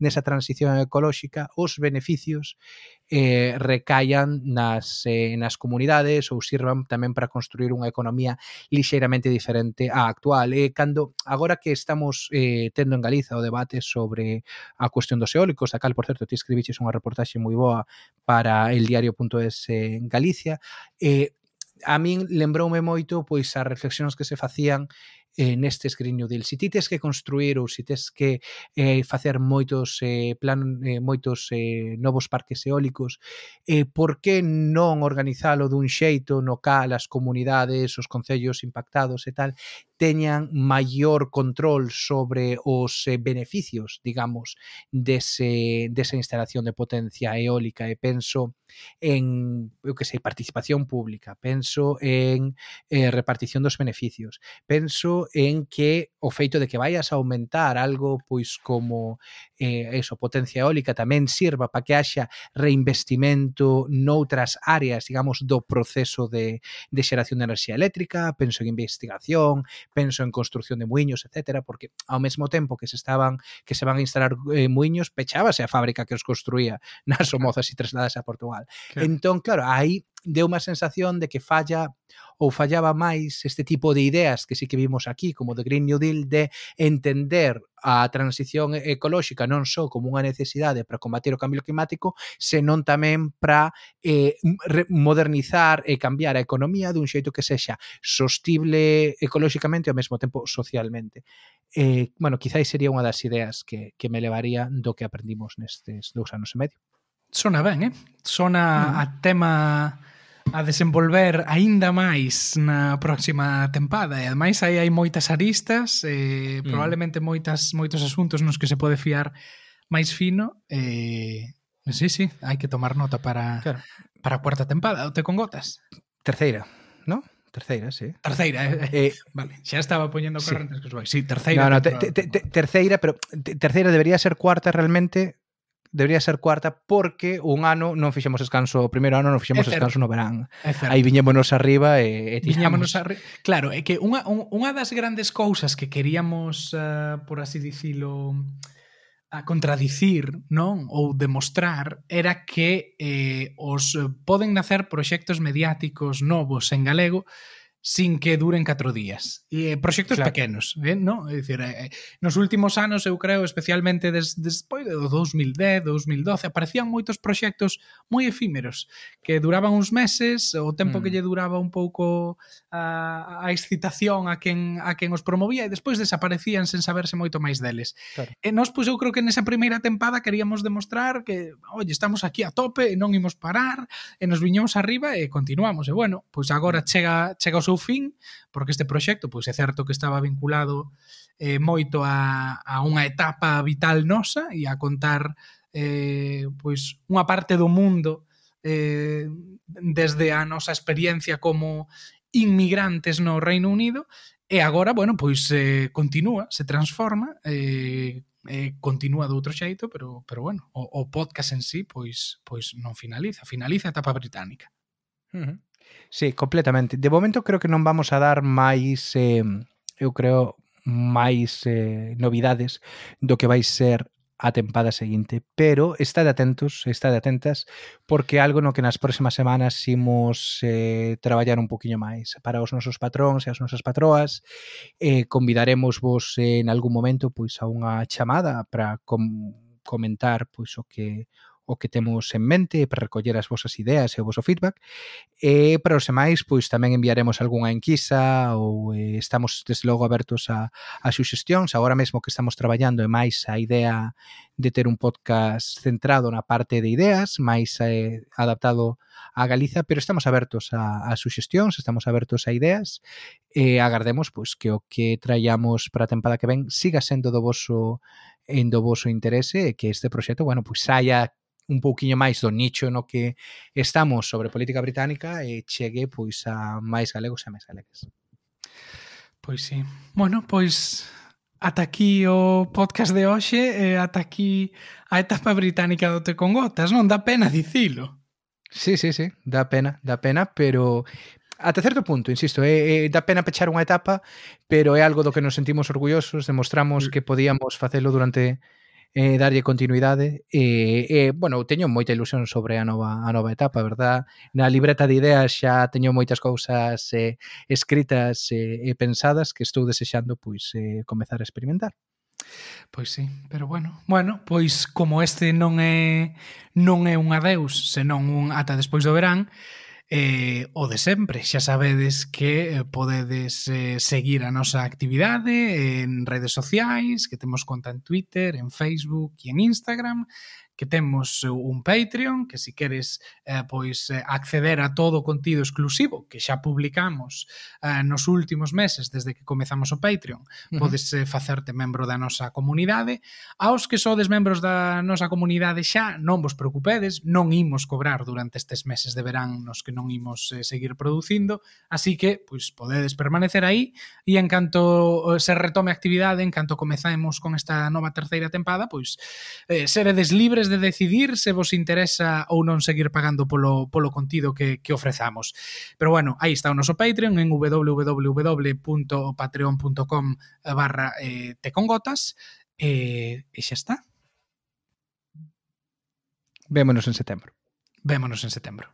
nesa transición ecolóxica os beneficios eh, recaian nas, eh, nas comunidades ou sirvan tamén para construir unha economía lixeiramente diferente á actual. E cando agora que estamos eh, tendo en Galiza o debate sobre a cuestión dos eólicos, da cal, por certo, ti escribiches unha reportaxe moi boa para el diario.es en Galicia, eh, a min lembroume moito pois as reflexións que se facían eh, nestes Green New del si ti tes que construir ou se tes que eh, facer moitos eh, plan eh, moitos eh, novos parques eólicos eh, por que non organizalo dun xeito no cal as comunidades os concellos impactados e tal teñan maior control sobre os eh, beneficios, digamos, dese, desa instalación de potencia eólica? E penso en, eu que sei, participación pública, penso en eh, repartición dos beneficios, penso en que o feito de que vayas a aumentar algo pois como eh, eso, potencia eólica tamén sirva para que haxa reinvestimento noutras áreas, digamos, do proceso de, de xeración de enerxía eléctrica, penso en investigación, penso en construción de muiños, etcétera, porque ao mesmo tempo que se estaban que se van a instalar eh, muiños, pechábase a fábrica que os construía nas Somozas e trasladas a Portugal. Claro. Entón, claro, aí deu má sensación de que falla ou fallaba máis este tipo de ideas que sí que vimos aquí, como de Green New Deal, de entender a transición ecolóxica non só como unha necesidade para combater o cambio climático, senón tamén para eh, modernizar e cambiar a economía dun xeito que sexa sostible ecolóxicamente e ao mesmo tempo socialmente. Eh, bueno, quizáis sería unha das ideas que, que me levaría do que aprendimos nestes dous anos e medio. Sona ben, eh? Sona mm. a tema a desenvolver aínda máis na próxima tempada e ademais aí hai moitas aristas e mm. probablemente moitas moitos asuntos nos que se pode fiar máis fino e sí, sí, hai que tomar nota para claro. para a cuarta tempada, o te con gotas. Terceira, ¿no? Terceira, sí. Terceira, eh, eh, vale, xa estaba poñendo correntes sí. que os vai. Sí, terceira. No, no, te, te, te, terceira, pero terceira debería ser cuarta realmente, debería ser cuarta porque un ano non fixemos descanso, o primeiro ano non fixemos descanso no verán. Aí viñémonos arriba e, e viñémonos arriba. Claro, é que unha, unha das grandes cousas que queríamos, uh, por así dicilo, a contradicir, non, ou demostrar era que eh, os eh, poden nacer proxectos mediáticos novos en galego sin que duren 4 días. E eh, proxectos claro. pequenos, eh, no? É dicir, eh, eh, nos últimos anos, eu creo, especialmente des, despois do 2010, 2012, aparecían moitos proxectos moi efímeros, que duraban uns meses, o tempo mm. que lle duraba un pouco a, a excitación a quen, a quen os promovía, e despois desaparecían sen saberse moito máis deles. Claro. E nós, pois, eu creo que nesa primeira tempada queríamos demostrar que, oye, estamos aquí a tope, e non imos parar, e nos viñemos arriba e continuamos. E, bueno, pois agora chega, chega o seu seu fin, porque este proxecto, pois é certo que estaba vinculado eh, moito a, a unha etapa vital nosa e a contar eh, pois unha parte do mundo eh, desde a nosa experiencia como inmigrantes no Reino Unido e agora, bueno, pois eh, continúa, se transforma, eh, eh, continúa de outro xeito, pero, pero bueno, o, o podcast en sí, pois, pois non finaliza, finaliza a etapa británica. Uh -huh. Sí, completamente. De momento creo que non vamos a dar máis, eh, eu creo, máis eh, novidades do que vai ser a tempada seguinte, pero estade atentos, estade atentas, porque algo no que nas próximas semanas imos eh, traballar un poquinho máis para os nosos patróns e as nosas patroas. Eh, convidaremos vos eh, en algún momento pois a unha chamada para com comentar pois o que o que temos en mente para recoller as vosas ideas e o voso feedback. E para os demais, pois tamén enviaremos algunha enquisa ou eh, estamos desde logo abertos a, a suxestións. Agora mesmo que estamos traballando é máis a idea de ter un podcast centrado na parte de ideas, máis eh, adaptado a Galiza, pero estamos abertos a, a suxestións, estamos abertos a ideas e agardemos pois que o que traiamos para a tempada que ven siga sendo do voso en do voso interese e que este proxecto, bueno, pois saia un pouquiño máis do nicho no que estamos sobre política británica e chegue pois a máis galegos e a máis galegas. Pois sí. Bueno, pois ata aquí o podcast de hoxe e ata aquí a etapa británica do Te con Gotas, non dá pena dicilo. Sí, sí, sí, dá pena, dá pena, pero ata certo punto, insisto, é, é da pena pechar unha etapa, pero é algo do que nos sentimos orgullosos, demostramos mm. que podíamos facelo durante eh, darlle continuidade e, eh, eh, bueno, teño moita ilusión sobre a nova, a nova etapa, verdad? Na libreta de ideas xa teño moitas cousas eh, escritas eh, e pensadas que estou desexando pois eh, comezar a experimentar. Pois sí, pero bueno, bueno, pois como este non é non é un adeus, senón un ata despois do verán, Eh, o de sempre, xa sabedes que eh, podedes eh, seguir a nosa actividade en redes sociais, que temos conta en Twitter, en Facebook e en Instagram, que temos eh, un Patreon, que se si queres eh, pois eh, acceder a todo o contido exclusivo que xa publicamos eh, nos últimos meses desde que comezamos o Patreon, uh -huh. podes eh, facerte membro da nosa comunidade. Aos que sodes membros da nosa comunidade xa, non vos preocupedes, non imos cobrar durante estes meses de verán nos que non imos eh, seguir producindo, así que pois podedes permanecer aí e en canto eh, se retome a actividade, en canto comezamos con esta nova terceira tempada, pois eh, seredes libres capaces de decidir se vos interesa ou non seguir pagando polo, polo contido que, que ofrezamos. Pero bueno, aí está o noso Patreon en www.patreon.com barra eh, tecongotas e, eh, e xa está. Vémonos en setembro. Vémonos en setembro.